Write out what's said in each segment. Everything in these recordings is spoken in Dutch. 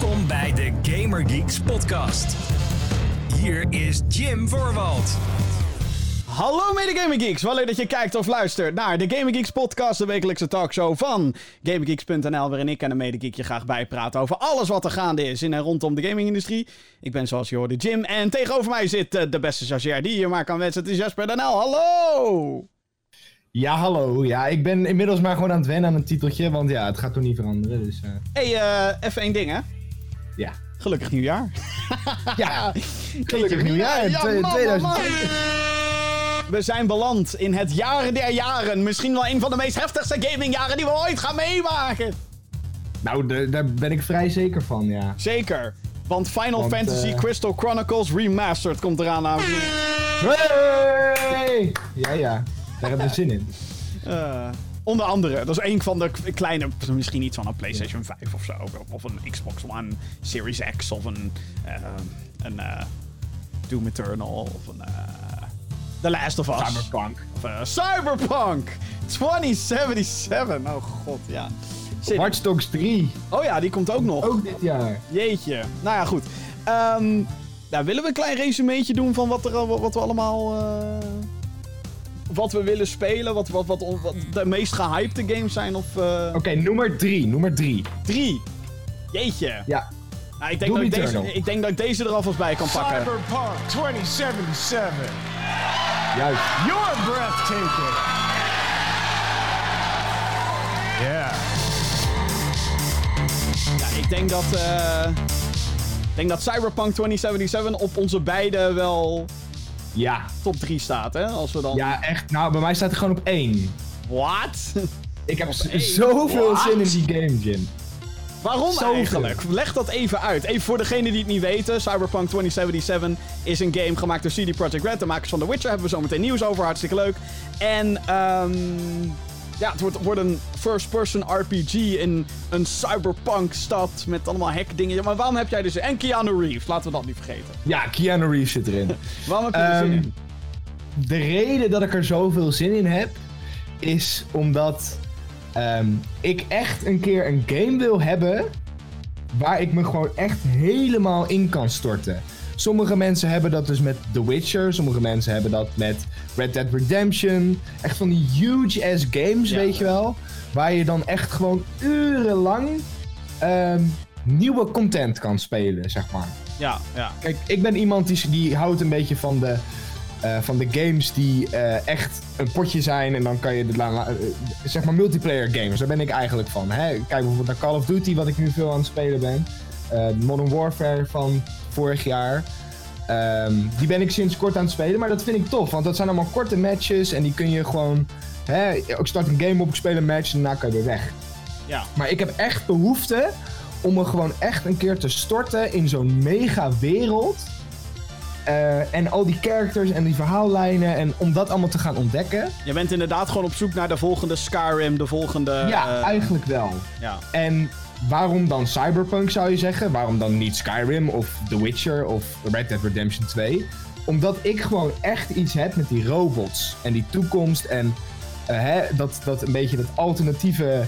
Welkom bij de Gamer Geeks podcast. Hier is Jim Voorwald. Hallo mede Gaming Geeks, wel leuk dat je kijkt of luistert naar de Gaming Geeks podcast, de wekelijkse talkshow van GamingGeeks.nl, waarin ik en een medegeek je graag bijpraten over alles wat er gaande is in en rondom de gamingindustrie. Ik ben zoals je hoorde Jim en tegenover mij zit eh, de beste stagiair die je maar kan wensen, het is Jasper Danel. Hallo! Ja, hallo. Ja, ik ben inmiddels maar gewoon aan het wennen aan het titeltje, want ja, het gaat toch niet veranderen, dus... eh, Hey, eh, even één ding hè. Ja. Gelukkig nieuwjaar. Ja, gelukkig nieuwjaar. Ja, man, 2000. man. We zijn beland in het jaren der jaren. Misschien wel een van de meest heftigste gamingjaren die we ooit gaan meemaken. Nou, de- daar ben ik vrij zeker van, ja. Zeker. Want Final Want, Fantasy eh, Crystal Chronicles Remastered komt eraan. heren. Hey! Ja, ja. Daar hebben we zin in. Eh, onder andere, dat is een van de kleine, misschien iets van een PlayStation 5 of zo. Of een Xbox One Series X of een, eh, een eh, Doom Eternal of een eh, The Last of Us. Cyberpunk. Of, Cyberpunk 2077. Oh god, ja. Watch Dogs 3. Oh ja, die komt ook nog. Ook dit jaar. Jeetje. Nou ja, goed. Nou, willen we een klein resumeetje doen van wat, er, wat we allemaal... wat we willen spelen? Wat, wat, wat, wat de meest gehypte games zijn? Of eh, Oké, nummer 3. Nummer 3. drie? Jeetje. Ja. Nou, ik, denk dat ik, deze, ik denk dat ik deze er alvast bij kan pakken. Cyberpunk 2077. Juist. You're breathtaking. Yeah. Ja, ik denk dat... eh, ik denk dat Cyberpunk 2077 op onze beide wel Ja. top 3 staat, hè? Als we dan... Ja, echt. Nou, bij mij staat hij gewoon op 1. What? Ik heb zoveel What? zin in die game, Jim. Waarom Zoveel. eigenlijk? Leg dat even uit. Even voor degenen die het niet weten. Cyberpunk 2077 is een game gemaakt door CD Projekt Red. De makers van The Witcher. Hebben we zo meteen nieuws over. Hartstikke leuk. En ehm ja, het wordt, wordt een first-person RPG in een cyberpunk stad. Met allemaal hackdingen. Maar waarom heb jij dus... En Keanu Reeves. Laten we dat niet vergeten. Ja, Keanu Reeves zit erin. Waarom heb je er zin Ehm, in? de reden dat ik er zoveel zin in heb, is omdat ehm, ik echt een keer een game wil hebben waar ik me gewoon echt helemaal in kan storten. Sommige mensen hebben dat dus met The Witcher, sommige mensen hebben dat met Red Dead Redemption. Echt van die huge ass games, Ja. weet je wel. Waar je dan echt gewoon urenlang ehm, nieuwe content kan spelen, zeg maar. Ja, ja. Kijk, ik ben iemand die, die houdt een beetje van de, eh, van de games die eh, echt een potje zijn. En dan kan je, de, eh, zeg maar, multiplayer games. Daar ben ik eigenlijk van. Hè? Kijk bijvoorbeeld naar Call of Duty, wat ik nu veel aan het spelen ben. Modern Warfare van vorig jaar. Ehm, die ben ik sinds kort aan het spelen, maar dat vind ik tof. Want dat zijn allemaal korte matches en die kun je gewoon... Hè, ik start een game op, ik speel een match en daarna kan je weer weg. Ja. Maar ik heb echt behoefte om me gewoon echt een keer te storten in zo'n mega wereld. Eh, en al die characters en die verhaallijnen en om dat allemaal te gaan ontdekken. Je bent inderdaad gewoon op zoek naar de volgende Skyrim. De volgende... ja, eh, eigenlijk wel. Ja. En waarom dan Cyberpunk zou je zeggen? Waarom dan niet Skyrim of The Witcher of Red Dead Redemption 2? Omdat ik gewoon echt iets heb met die robots en die toekomst en eh, hè, dat, dat een beetje dat alternatieve,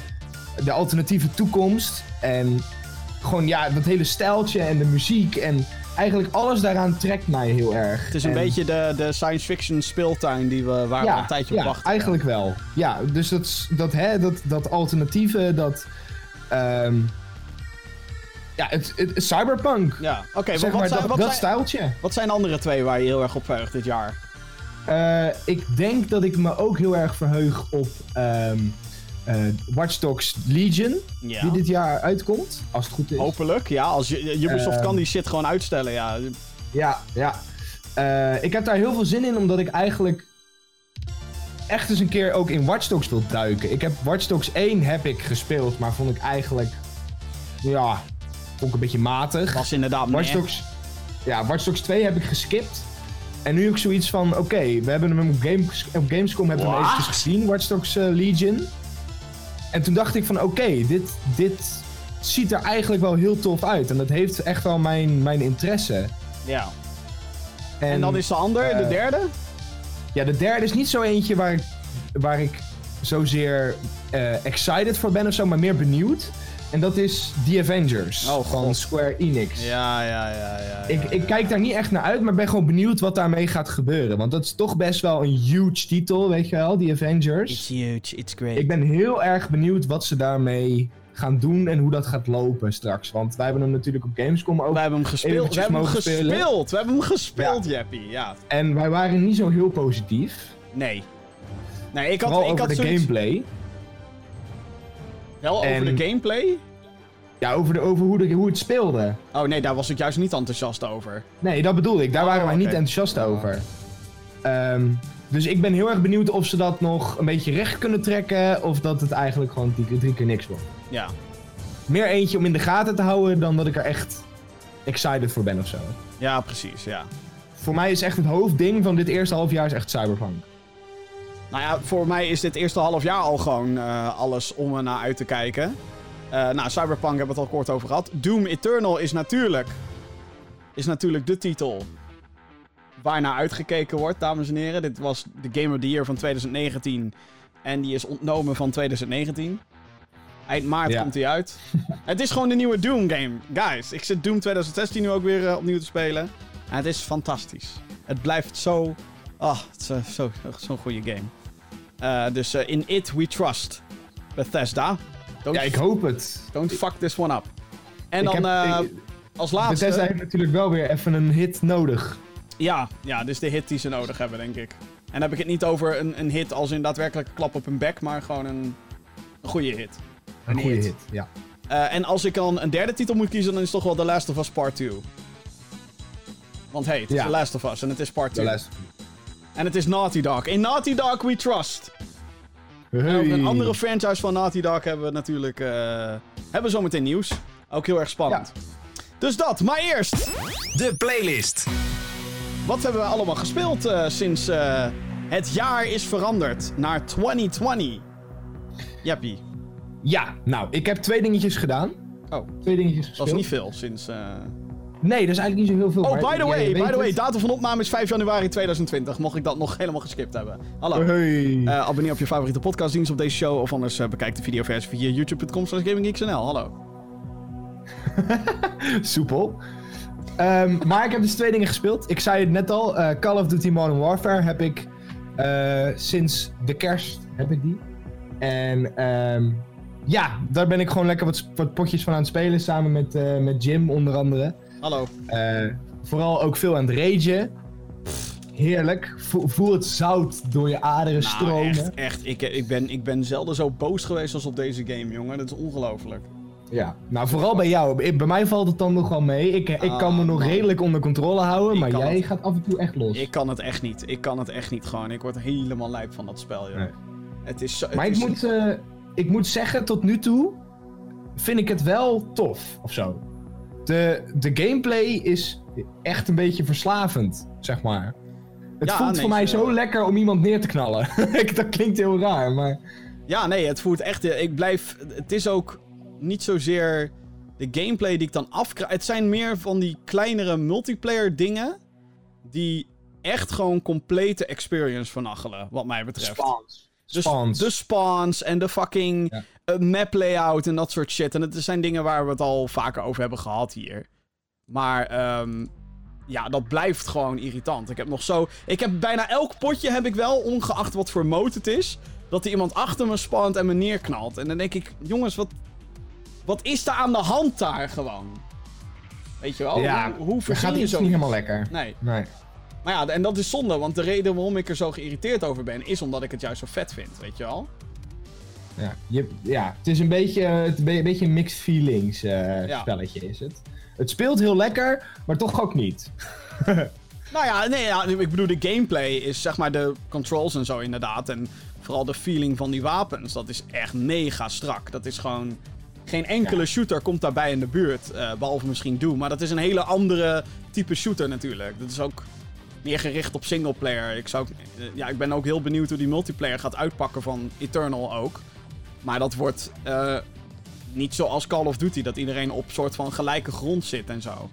de alternatieve toekomst. En gewoon ja, dat hele stijltje en de muziek en eigenlijk alles daaraan trekt mij heel erg. Het is een En- beetje de, de science fiction speeltuin die we, waar we een tijdje op ja, wachten. eigenlijk wel. Ja, dus dat, dat, hè, dat, dat alternatieve, dat... ehm, ja, het, het, cyberpunk. Ja, oké. zeg wat, maar, zijn, dat, wat, dat zijn, stijltje. wat zijn de andere twee waar je heel erg op verheugt dit jaar? Eh, ik denk dat ik me ook heel erg verheug op ehm eh, Watch Dogs Legion, Ja. die dit jaar uitkomt, als het goed is. Hopelijk, ja. Als je, Ubisoft Ehm. kan die shit gewoon uitstellen, ja. Ja, ja. Eh, ik heb daar heel veel zin in, omdat ik eigenlijk echt eens een keer ook in Watch Dogs wil duiken. Ik heb Watch Dogs 1 heb ik gespeeld, maar vond ik eigenlijk, ja, vond ik een beetje matig. Was inderdaad Watch. Dogs, ja, Watch Dogs 2 heb ik geskipt. En nu heb ik zoiets van, oké, we hebben hem op, Games, op Gamescom hebben we hem eventjes gezien, Watch Dogs eh, Legion. En toen dacht ik van, oké, dit, dit ziet er eigenlijk wel heel tof uit. En dat heeft echt wel mijn, mijn interesse. Ja. En, dan is de ander, de eh, derde? Ja, de derde is niet zo eentje waar, ik- waar ik zozeer eh, excited voor ben of zo, maar meer benieuwd. En dat is The Avengers Oh, van God. Square Enix. Ja, ja, ja, ja. Ik, ik ja. kijk daar niet echt naar uit, maar ben gewoon benieuwd wat daarmee gaat gebeuren. Want dat is toch best wel een huge titel, weet je wel, The Avengers. It's huge, it's great. Ik ben heel erg benieuwd wat ze daarmee gaan doen en hoe dat gaat lopen straks. Want wij hebben hem natuurlijk op Gamescom ook. We hebben hem gespeeld. We hebben hem mogen spelen. gespeeld. We hebben hem gespeeld, Jeppie. Ja. En wij waren niet zo heel positief. Nee. Nee, ik had, Vooral ik over had de zoiets- gameplay. Wel En- over de gameplay? Ja, over, de, over hoe, de, hoe het speelde. Oh nee, daar was ik juist niet enthousiast over. Nee, dat bedoel ik. Daar Oh, waren wij niet enthousiast over. Ehm, dus ik ben heel erg benieuwd of ze dat nog een beetje recht kunnen trekken. Of dat het eigenlijk gewoon drie, drie keer niks wordt. Ja. Meer eentje om in de gaten te houden dan dat ik er echt excited voor ben of zo. Ja, precies, ja. Voor mij is echt het hoofdding van dit eerste half jaar is echt Cyberpunk. Nou ja, voor mij is dit eerste half jaar al gewoon eh, alles om er naar uit te kijken. Eh, nou, Cyberpunk hebben we het al kort over gehad. Doom Eternal is natuurlijk, is natuurlijk de titel waar naar uitgekeken wordt, dames en heren. Dit was de Game of the Year van 2019 en die is ontnomen van 2019. Eind maart Ja. komt hij uit. het is gewoon de nieuwe Doom game. Guys, ik zit Doom 2016 nu ook weer eh, opnieuw te spelen. En het is fantastisch. Het blijft zo... Ah, het is eh, zo- zo'n goede game. Eh, dus in It We Trust. Bethesda. Don't, Ja, ik hoop het. don't fuck this one up. En Ik dan heb- ik- als laatste... Bethesda heeft natuurlijk wel weer even een hit nodig. Ja, ja, dit is de hit die ze nodig hebben, denk ik. En dan heb ik het niet over een, een hit als in daadwerkelijk klap op hun bek, maar gewoon een, een goede hit. Een goede hit. hit. ja. Eh, en als ik dan een derde titel moet kiezen, dan is het toch wel The Last of Us Part 2. Want hey, het is Ja. The Last of Us en het is Part De 2. luister. En het is Naughty Dog. In Naughty Dog we trust. En over Hey. een andere franchise van Naughty Dog hebben we natuurlijk... eh, hebben we zometeen nieuws. Ook heel erg spannend. Dus dat, maar eerst... De playlist. Wat hebben we allemaal gespeeld eh, sinds eh, het jaar is veranderd naar 2020? Jappie. Ja, nou, ik heb twee dingetjes gedaan. Oh, Twee dingetjes dat gespeeld. is niet veel sinds... eh, Nee, dat is eigenlijk niet zo heel veel. Oh, by the way, by the way, het. datum van opname is 5 januari 2020. Mocht ik dat nog helemaal geskipt hebben. Hallo. Hey. Eh, abonneer op je favoriete podcastdienst op deze show. Of anders eh, bekijk de videoversie via youtube.com slash gaminggeeksnl. Hallo. Soepel. Ehm, maar ik heb dus twee dingen gespeeld. Ik zei het net al, Call of Duty Modern Warfare heb ik sinds de kerst heb ik die. En ehm, ja, daar ben ik gewoon lekker wat, wat potjes van aan het spelen, samen met, eh, met Jim onder andere. Hallo. Eh, vooral ook veel aan het ragen. Heerlijk. Vo- voel het zout door je aderen Nou, stromen. echt, echt. Ik, ik, ben, ik ben zelden zo boos geweest als op deze game, jongen. Dat is ongelooflijk. Ja, nou vooral bij jou. Ik- Bij mij valt het dan nog wel mee. Ik, ik kan me Ah, nog man. redelijk onder controle houden, Ik maar jij het. gaat af en toe echt los. Ik kan het echt niet. Ik kan het echt niet gewoon. Ik word helemaal lijp van dat spel, joh. Nee. Het is zo... het Maar ik is- moet, eh, ik moet zeggen, tot nu toe vind ik het wel tof of zo. De, de gameplay is echt een beetje verslavend, zeg maar. Het Ja, voelt nee, voor mij zo- zo lekker om iemand neer te knallen. dat klinkt heel raar, maar... Ja, nee, het voelt echt... Ik blijf... Het is ook niet zozeer de gameplay die ik dan afkrijg. Het zijn meer van die kleinere multiplayer dingen... die echt gewoon complete experience vernachelen, wat mij betreft. Spawns. de spawns en de fucking Ja. eh, map layout en dat soort shit. En het zijn dingen waar we het al vaker over hebben gehad hier. Maar ehm, ja, dat blijft gewoon irritant. Ik heb nog zo... Ik heb bijna elk potje heb ik wel, ongeacht wat voor mode het is... dat er iemand achter me spant en me neerknalt. En dan denk ik, jongens, wat, wat is er aan de hand daar gewoon? Weet je wel? ja, hoe, hoe je zo? niet helemaal lekker. Nee. Nee. Maar ja, en dat is zonde, want de reden waarom ik er zo geïrriteerd over ben... is omdat ik het juist zo vet vind, weet je wel? Ja, je, ja, het is een beetje, het een beetje een mixed feelings eh, Ja. spelletje is het. Het speelt heel lekker, maar toch ook niet. Nou ja, nee, ja, ik bedoel, de gameplay is zeg maar de controls en zo inderdaad. En vooral de feeling van die wapens, dat is echt mega strak. Dat is gewoon... Geen enkele Ja. shooter komt daarbij in de buurt, eh, behalve misschien Doom. Maar dat is een hele andere type shooter natuurlijk. Dat is ook meer gericht op singleplayer. Ik, zou, eh, ja, ik ben ook heel benieuwd hoe die multiplayer gaat uitpakken van Eternal ook. Maar dat wordt eh, niet zoals Call of Duty, dat iedereen op soort van gelijke grond zit en zo.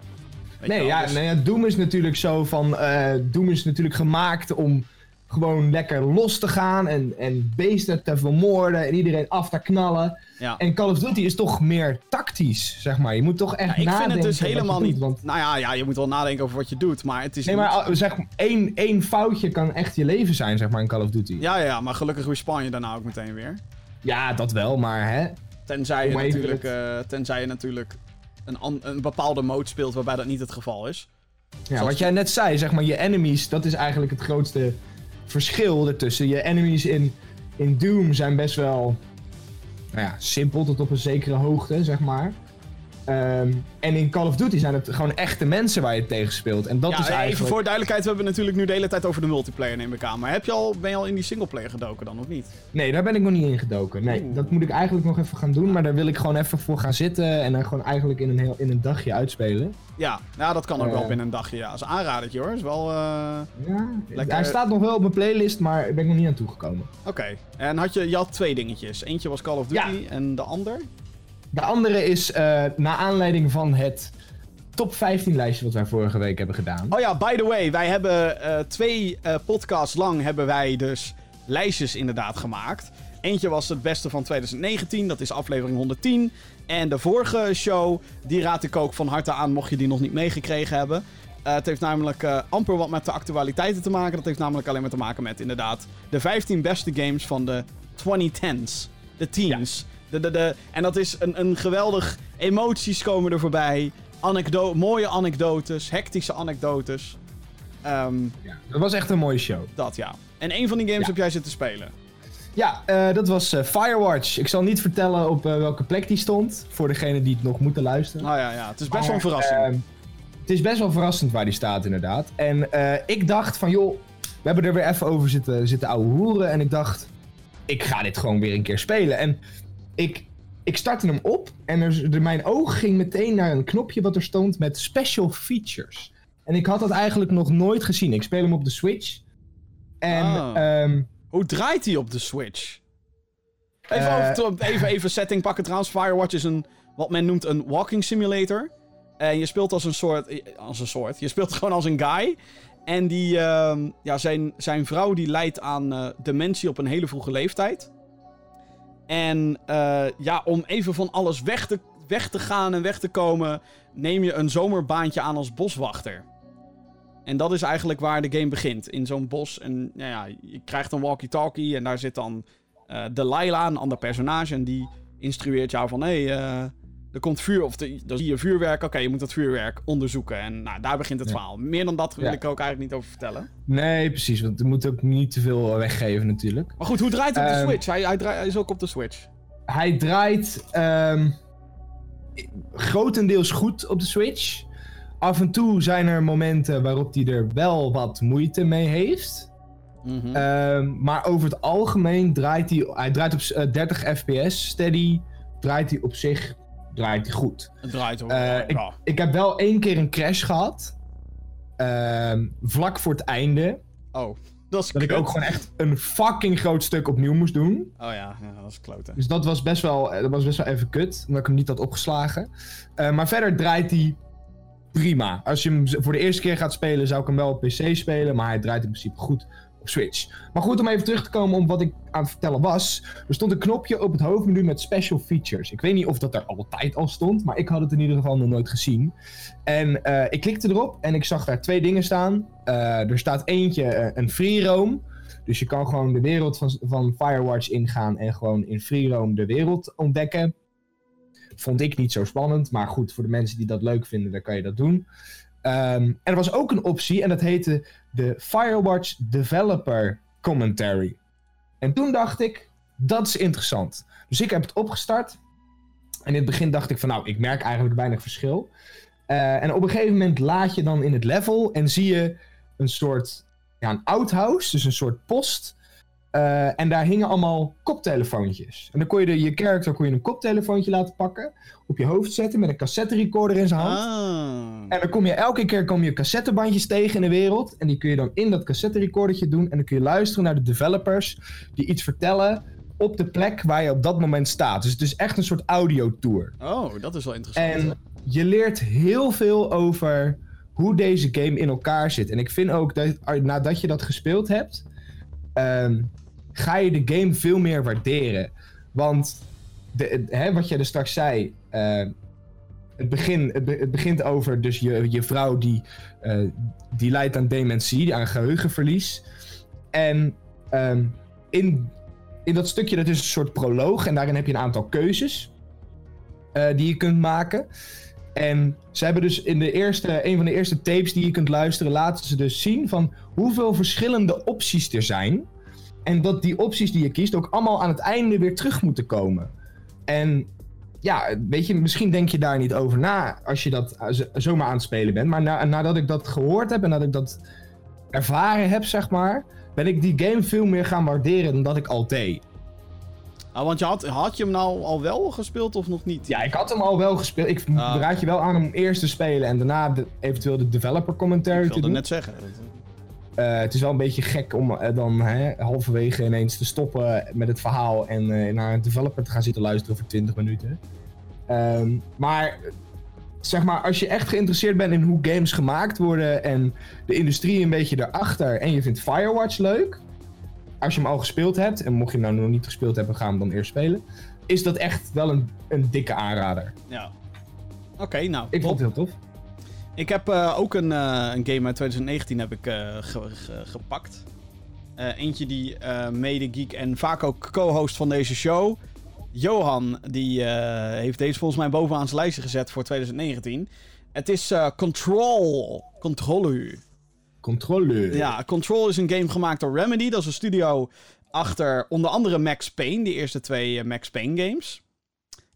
Weet je Nee, ja, dus- ja, Doom is natuurlijk zo van. eh, Doom is natuurlijk gemaakt om gewoon lekker los te gaan en, en beesten te vermoorden en iedereen af te knallen. Ja. En Call of Duty is toch meer tactisch, zeg maar. Je moet toch echt Ja, ik nadenken vind het dus helemaal doet, niet. want- Nou ja, ja, je moet wel nadenken over wat je doet, maar het is. Nee, niet- maar zeg, één, één foutje kan echt je leven zijn, zeg maar, in Call of Duty. Ja, ja, maar gelukkig respawn je daarna ook meteen weer. Ja, dat wel, maar hè. Tenzij je natuurlijk, eh, tenzij je natuurlijk een, een bepaalde mode speelt waarbij dat niet het geval is. Ja, wat jij net zei, zeg maar, je enemies, dat is eigenlijk het grootste verschil ertussen. Je enemies in, in Doom zijn best wel nou ja, simpel tot op een zekere hoogte, zeg maar. Ehm, en in Call of Duty zijn het gewoon echte mensen waar je tegen speelt. En dat ja, is even eigenlijk... voor duidelijkheid, we hebben natuurlijk nu de hele tijd over de multiplayer, neem ik aan. Maar heb je al, ben je al in die singleplayer gedoken dan, of niet? Nee, daar ben ik nog niet in gedoken. Nee, Oeh. dat moet ik eigenlijk nog even gaan doen. Maar daar wil ik gewoon even voor gaan zitten en dan gewoon eigenlijk in een, heel, in een dagje uitspelen. Ja, ja dat kan ook Eh. wel binnen een dagje. Ja, dat is een aanradertje hoor. Is wel. eh, Ja, Lekker- hij staat nog wel op mijn playlist, maar ik ben ik nog niet aan toegekomen. Oké. En had je, je had twee dingetjes. Eentje was Call of Duty Ja. en de ander? De andere is uh, naar aanleiding van het top 15 lijstje wat wij vorige week hebben gedaan. Oh ja, by the way, wij hebben uh, twee uh, podcasts lang hebben wij dus lijstjes inderdaad gemaakt. Eentje was het beste van 2019, dat is aflevering 110. En de vorige show, die raad ik ook van harte aan, mocht je die nog niet meegekregen hebben. Uh, het heeft namelijk uh, amper wat met de actualiteiten te maken. Dat heeft namelijk alleen maar te maken met inderdaad de 15 beste games van de 2010s. De teens. Ja. De, de, de, en dat is een, een geweldig... Emoties komen er voorbij. Anekdo mooie anekdotes. Hectische anekdotes. Um, ja, dat was echt een mooie show. Dat, ja. En een van die games ja. heb jij zitten spelen. Ja, uh, dat was uh, Firewatch. Ik zal niet vertellen op uh, welke plek die stond. Voor degenen die het nog moeten luisteren. Nou ja, ja. het is best wel een verrassing. ehm, het is best wel verrassend waar die staat, inderdaad. En ik dacht van, joh, we hebben er weer even over zitten, zitten ouwe hoeren. En ik dacht, ik ga dit gewoon weer een keer spelen. En ik, ik startte hem op en er, mijn oog ging meteen naar een knopje wat er stond met special features. En ik had dat eigenlijk nog nooit gezien. Ik speel hem op de Switch. En Ah. um, Hoe draait hij op de Switch? Even, Eh, over, even, even setting pakken trouwens. Firewatch is een, wat men noemt een walking simulator. En je speelt als een soort... Als een soort. Je speelt gewoon als een guy. En die, uh, ja, zijn, zijn vrouw die lijdt aan uh, dementie op een hele vroege leeftijd. En uh, ja, om even van alles weg te, weg te gaan en weg te komen, neem je een zomerbaantje aan als boswachter. En dat is eigenlijk waar de game begint. In zo'n bos. En nou ja, je krijgt een walkie-talkie. En daar zit dan uh, Delilah, een ander personage. En die instrueert jou van... Hé, hey, uh, er komt vuur. Of de, dan zie je vuurwerk. Oké, okay, je moet dat vuurwerk onderzoeken. En nou, daar begint het ja. verhaal. Meer dan dat wil ja. ik ook eigenlijk niet over vertellen. Nee, precies. Want er moet ook niet te veel weggeven natuurlijk. Maar goed, hoe draait het op um, de Switch? Hij, hij, draait, hij, is ook op de Switch. Hij draait... Um, grotendeels goed op de Switch. Af en toe zijn er momenten waarop hij er wel wat moeite mee heeft. Mm -hmm. uh, maar over het algemeen draait hij... Hij draait op uh, 30 fps. Steady draait hij op zich draait hij goed. Het draait ook. Uh, ja. ik, ik, heb wel één keer een crash gehad. vlak voor het einde. Oh, dat is Dat ik ook gewoon echt een fucking groot stuk opnieuw moest doen. Oh ja, ja dat is kloten. Dus dat was best wel, dat was best wel even kut. Omdat ik hem niet had opgeslagen. Uh, maar verder draait hij prima. Als je hem voor de eerste keer gaat spelen, zou ik hem wel op PC spelen. Maar hij draait in principe goed Switch. Maar goed, om even terug te komen op wat ik aan het vertellen was. Er stond een knopje op het hoofdmenu met special features. Ik weet niet of dat er altijd al stond, maar ik had het in ieder geval nog nooit gezien. En uh, ik klikte erop en ik zag daar twee dingen staan. Uh, er staat eentje, uh, een free roam. Dus je kan gewoon de wereld van, van Firewatch ingaan en gewoon in free roam de wereld ontdekken. Vond ik niet zo spannend, maar goed, voor de mensen die dat leuk vinden, dan kan je dat doen. Um, er was ook een optie en dat heette de Firewatch Developer Commentary. En toen dacht ik, dat is interessant. Dus ik heb het opgestart. En in het begin dacht ik van, nou, ik merk eigenlijk weinig verschil. Uh, en op een gegeven moment laat je dan in het level en zie je een soort, ja, een outhouse, dus een soort post. Uh, en daar hingen allemaal koptelefoontjes. En dan kon je de, je character kon je een koptelefoontje laten pakken, op je hoofd zetten met een cassette recorder in zijn hand. Ah. En dan kom je elke keer kom je cassettebandjes tegen in de wereld. En die kun je dan in dat cassette recordertje doen. En dan kun je luisteren naar de developers die iets vertellen op de plek waar je op dat moment staat. Dus het is echt een soort audiotour. Oh, dat is wel interessant. En je leert heel veel over hoe deze game in elkaar zit. En ik vind ook dat nadat je dat gespeeld hebt, ehm, ga je de game veel meer waarderen. Want de, hè, wat jij er straks zei, eh, het, begin, het, be- het begint over dus je, je vrouw die, eh, die lijdt aan dementie, aan geheugenverlies. En ehm, in, in dat stukje, dat is een soort proloog en daarin heb je een aantal keuzes eh, die je kunt maken. En ze hebben dus in de eerste, een van de eerste tapes die je kunt luisteren, laten ze dus zien van hoeveel verschillende opties er zijn. En dat die opties die je kiest ook allemaal aan het einde weer terug moeten komen. En ja, weet je, misschien denk je daar niet over na als je dat zomaar aan het spelen bent. Maar na, nadat ik dat gehoord heb en dat ik dat ervaren heb, zeg maar, ben ik die game veel meer gaan waarderen dan dat ik al deed. Ah, want je had, had je hem nou al wel gespeeld of nog niet? Ja, ik had hem al wel gespeeld. Ik Ah. raad je wel aan om eerst te spelen en daarna de, eventueel de developer commentary Ik te wilde doen. net zeggen. Eh, het is wel een beetje gek om eh, dan hè, halverwege ineens te stoppen met het verhaal en eh, naar een developer te gaan zitten luisteren voor 20 minuten. Ehm, maar zeg maar, als je echt geïnteresseerd bent in hoe games gemaakt worden en de industrie een beetje erachter en je vindt Firewatch leuk, als je hem al gespeeld hebt, en mocht je hem nou nog niet gespeeld hebben, ga hem dan eerst spelen, is dat echt wel een, een dikke aanrader. Ja. Oké, nou. Ik top. vond het heel tof. Ik heb eh, ook een, eh, een game uit 2019 heb ik, eh, ge- ge- gepakt. Eentje die mede geek en vaak ook co-host van deze show. Johan, die heeft deze volgens mij bovenaan zijn lijstje gezet voor 2019. Het is Control. Control. Controle. Ja, Control is een game gemaakt door Remedy. Dat is een studio achter onder andere Max Payne. Die eerste twee Max Payne games.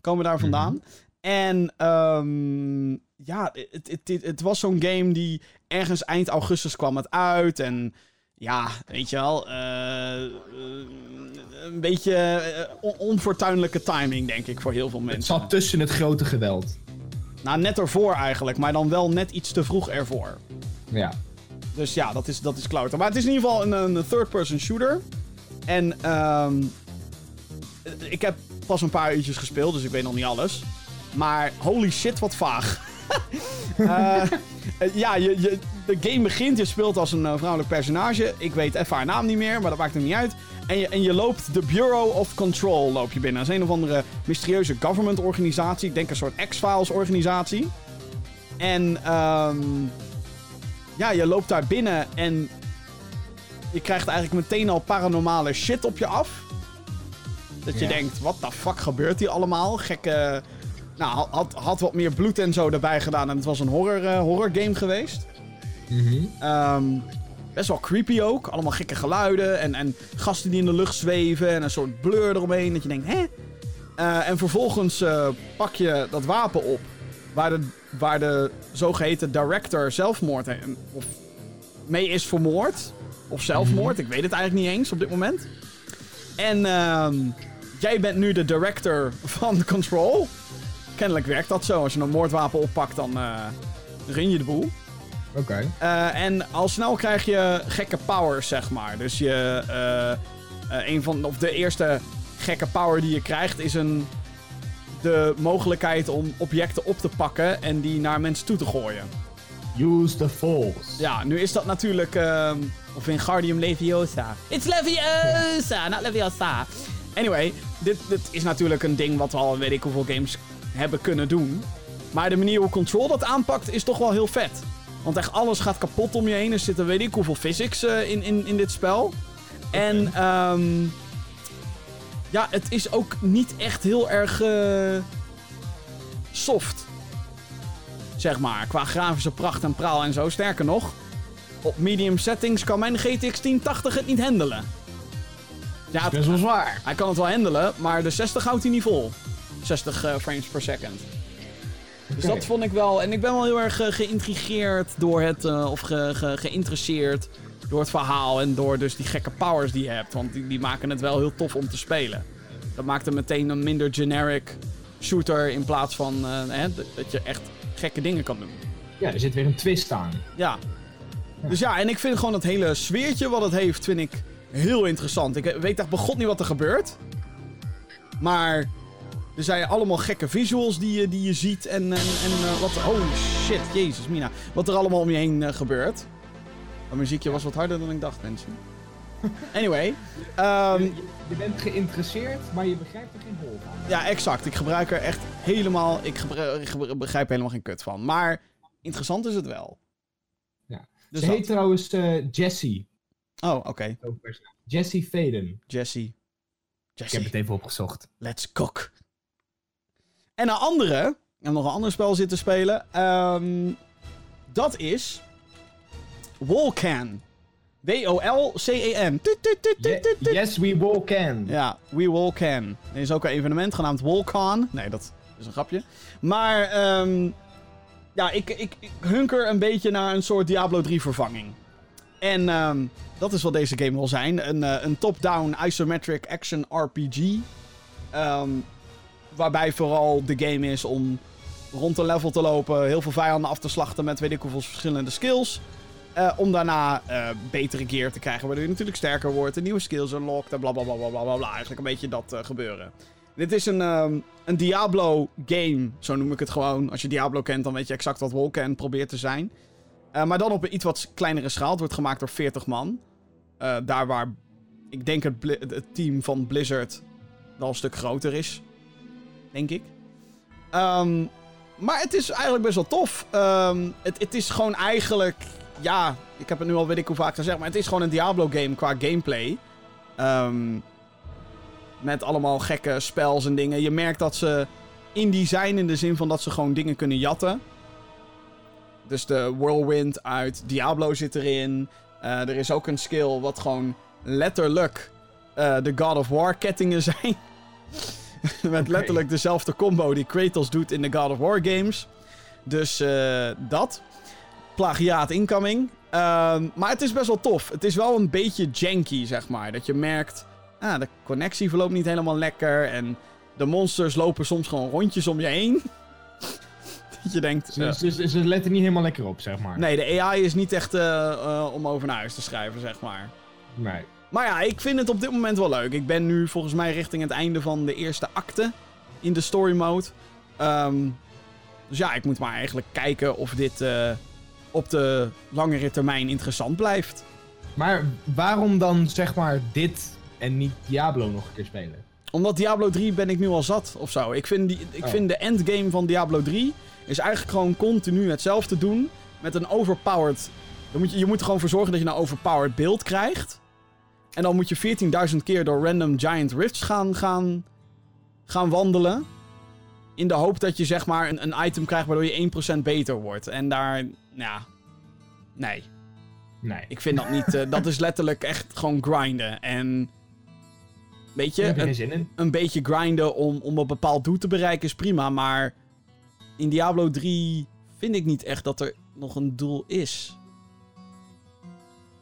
Komen daar vandaan. En ehm, ja, het, het, het, het was zo'n game die ergens eind augustus kwam het uit. En ja, weet je wel. eh, eh, een beetje eh, on- onfortuinlijke timing, denk ik, voor heel veel Het mensen. zat tussen het grote geweld. Nou, net ervoor eigenlijk, maar dan wel net iets te vroeg ervoor. Ja. Dus ja, dat is, dat is klauter. Maar het is in ieder geval een, een third-person shooter. En ehm, ik heb pas een paar uurtjes gespeeld, dus ik weet nog niet alles. Maar holy shit, wat vaag. Eh, ja, je, je, de game begint, je speelt als een eh, vrouwelijk personage. Ik weet even haar naam niet meer, maar dat maakt hem niet uit. En je, en je loopt de Bureau of Control loop je binnen. Dat is een of andere mysterieuze government organisatie. Ik denk een soort X-Files organisatie. En ehm ja, je loopt daar binnen en je krijgt eigenlijk meteen al paranormale shit op je af. Dat je Ja. denkt, wat de fuck gebeurt hier allemaal? Gekke... Nou, had, had wat meer bloed en zo erbij gedaan en het was een horror, eh, horror game geweest. Ehm, best wel creepy ook. Allemaal gekke geluiden en, en gasten die in de lucht zweven en een soort blur eromheen. Dat je denkt, hè? Eh, en vervolgens eh, pak je dat wapen op waar de, waar de zogeheten director zelfmoord of mee is vermoord. Of zelfmoord, ik weet het eigenlijk niet eens op dit moment. En ehm, jij bent nu de director van Control. Kennelijk werkt dat zo. Als je een moordwapen oppakt, dan eh rin je de boel. Oké. Eh, en al snel krijg je gekke powers, zeg maar. Dus je, eh, een van, of de eerste gekke power die je krijgt is een, de mogelijkheid om objecten op te pakken en die naar mensen toe te gooien. Use the force. Ja, nu is dat natuurlijk, ehm of in Guardium Leviosa. It's Leviosa, not Leviosa. Anyway, dit, dit is natuurlijk een ding wat we al weet ik hoeveel games hebben kunnen doen. Maar de manier hoe Control dat aanpakt is toch wel heel vet. Want echt alles gaat kapot om je heen. Er zitten weet ik hoeveel physics eh, in, in, in dit spel. En ehm ja, het is ook niet echt heel erg eh, soft. Zeg maar, qua grafische pracht en praal en zo. Sterker nog, op medium settings kan mijn GTX 1080 het niet handelen. Ja, het- Best wel zwaar. hij kan het wel handelen, maar de 60 houdt hij niet vol. 60 eh, frames per second. Dus dat vond ik wel. En ik ben wel heel erg eh, geïntrigeerd door het. eh, of ge, ge- geïnteresseerd door het verhaal. En door dus die gekke powers die je hebt. Want die, die maken het wel heel tof om te spelen. Dat maakt het meteen een minder generic shooter. In plaats van hè, dat dat je echt gekke dingen kan doen. Ja, er zit weer een twist aan. Ja. Dus ja, en ik vind gewoon het hele sfeertje wat het heeft, vind ik heel interessant. Ik weet echt begot niet wat er gebeurt. Maar er zijn allemaal gekke visuals die je, die je ziet. En, en, en eh, wat... Holy shit, jezus mina. Wat er allemaal om je heen eh, gebeurt. Dat muziekje was wat harder dan ik dacht, mensen. Anyway. ehm, je, je bent geïnteresseerd, maar je begrijpt er geen hol van. ja, exact. Ik gebruik er echt helemaal... Ik begrijp helemaal geen kut van. Maar interessant is het wel. Ja. Dus Ze dat. heet trouwens Jessie. Oh, oké. Jessie Faden. Jesse. Ik Jesse. heb het even opgezocht. Let's cook. En een andere. Ik heb nog een ander spel zitten spelen. ehm, dat is. Wolcan. W-O-L-C-E-N. Yes, we will can. Ja, We Wolcan. Er is ook een evenement genaamd Wolcon. Nee, dat is een grapje. Maar, ehm, ja, ik, ik, ik hunker een beetje naar een soort Diablo 3 vervanging. En ehm, dat is wat deze game wil zijn. Een, eh, een top-down isometric action RPG. Ehm, waarbij vooral de game is om rond een level te lopen, heel veel vijanden af te slachten met weet ik hoeveel verschillende skills. Eh, om daarna eh, betere gear te krijgen, waardoor je natuurlijk sterker wordt, en nieuwe skills unlocked en bla bla bla bla bla. Eigenlijk een beetje dat eh, gebeuren. Dit is een, ehm, een Diablo game, zo noem ik het gewoon. Als je Diablo kent, dan weet je exact wat Wolken probeert te zijn. Maar dan op een iets wat kleinere schaal. Het wordt gemaakt door 40 man. Daar waar ik denk het, het team van Blizzard wel een stuk groter is. Denk ik. Ehm, maar het is eigenlijk best wel tof. Ehm, het, het is gewoon eigenlijk... Ja, ik heb het nu al weet ik hoe vaak gezegd. Maar het is gewoon een Diablo-game qua gameplay. Ehm, met allemaal gekke spels en dingen. Je merkt dat ze indie zijn in de zin van dat ze gewoon dingen kunnen jatten. Dus de Whirlwind uit Diablo zit erin. Eh, er is ook een skill wat gewoon letterlijk eh, de God of War kettingen zijn. Met letterlijk dezelfde combo die Kratos doet in de God of War games. Dus eh, dat. Plagiaat incoming. Ehm, maar het is best wel tof. Het is wel een beetje janky, zeg maar. Dat je merkt, ah, de connectie verloopt niet helemaal lekker. En de monsters lopen soms gewoon rondjes om je heen. dat je denkt, Ze, eh, ze, letten niet helemaal lekker op, zeg maar. nee, de AI is niet echt eh, om over naar huis te schrijven, zeg maar. Nee. Maar ja, ik vind het op dit moment wel leuk. Ik ben nu volgens mij richting het einde van de eerste acte in de story mode. Ehm, dus ja, ik moet maar eigenlijk kijken of dit eh, op de langere termijn interessant blijft. Maar waarom dan, zeg maar, dit en niet Diablo nog een keer spelen? Omdat Diablo 3 ben ik nu al zat of zo. Ik vind, die, ik Oh. vind de endgame van Diablo 3 is eigenlijk gewoon continu hetzelfde doen. Met een overpowered. Dan moet je, je moet er gewoon voor zorgen dat je een overpowered beeld krijgt. En dan moet je 14.000 keer door random giant rifts gaan, gaan, gaan wandelen. In de hoop dat je zeg maar een, een item krijgt waardoor je 1% beter wordt. En daar, ja. Nee. Nee. Ik vind dat niet. eh, dat is letterlijk echt gewoon grinden. En. Weet je, een- in. een beetje grinden om, om een bepaald doel te bereiken is prima, maar in Diablo 3 vind ik niet echt dat er nog een doel is.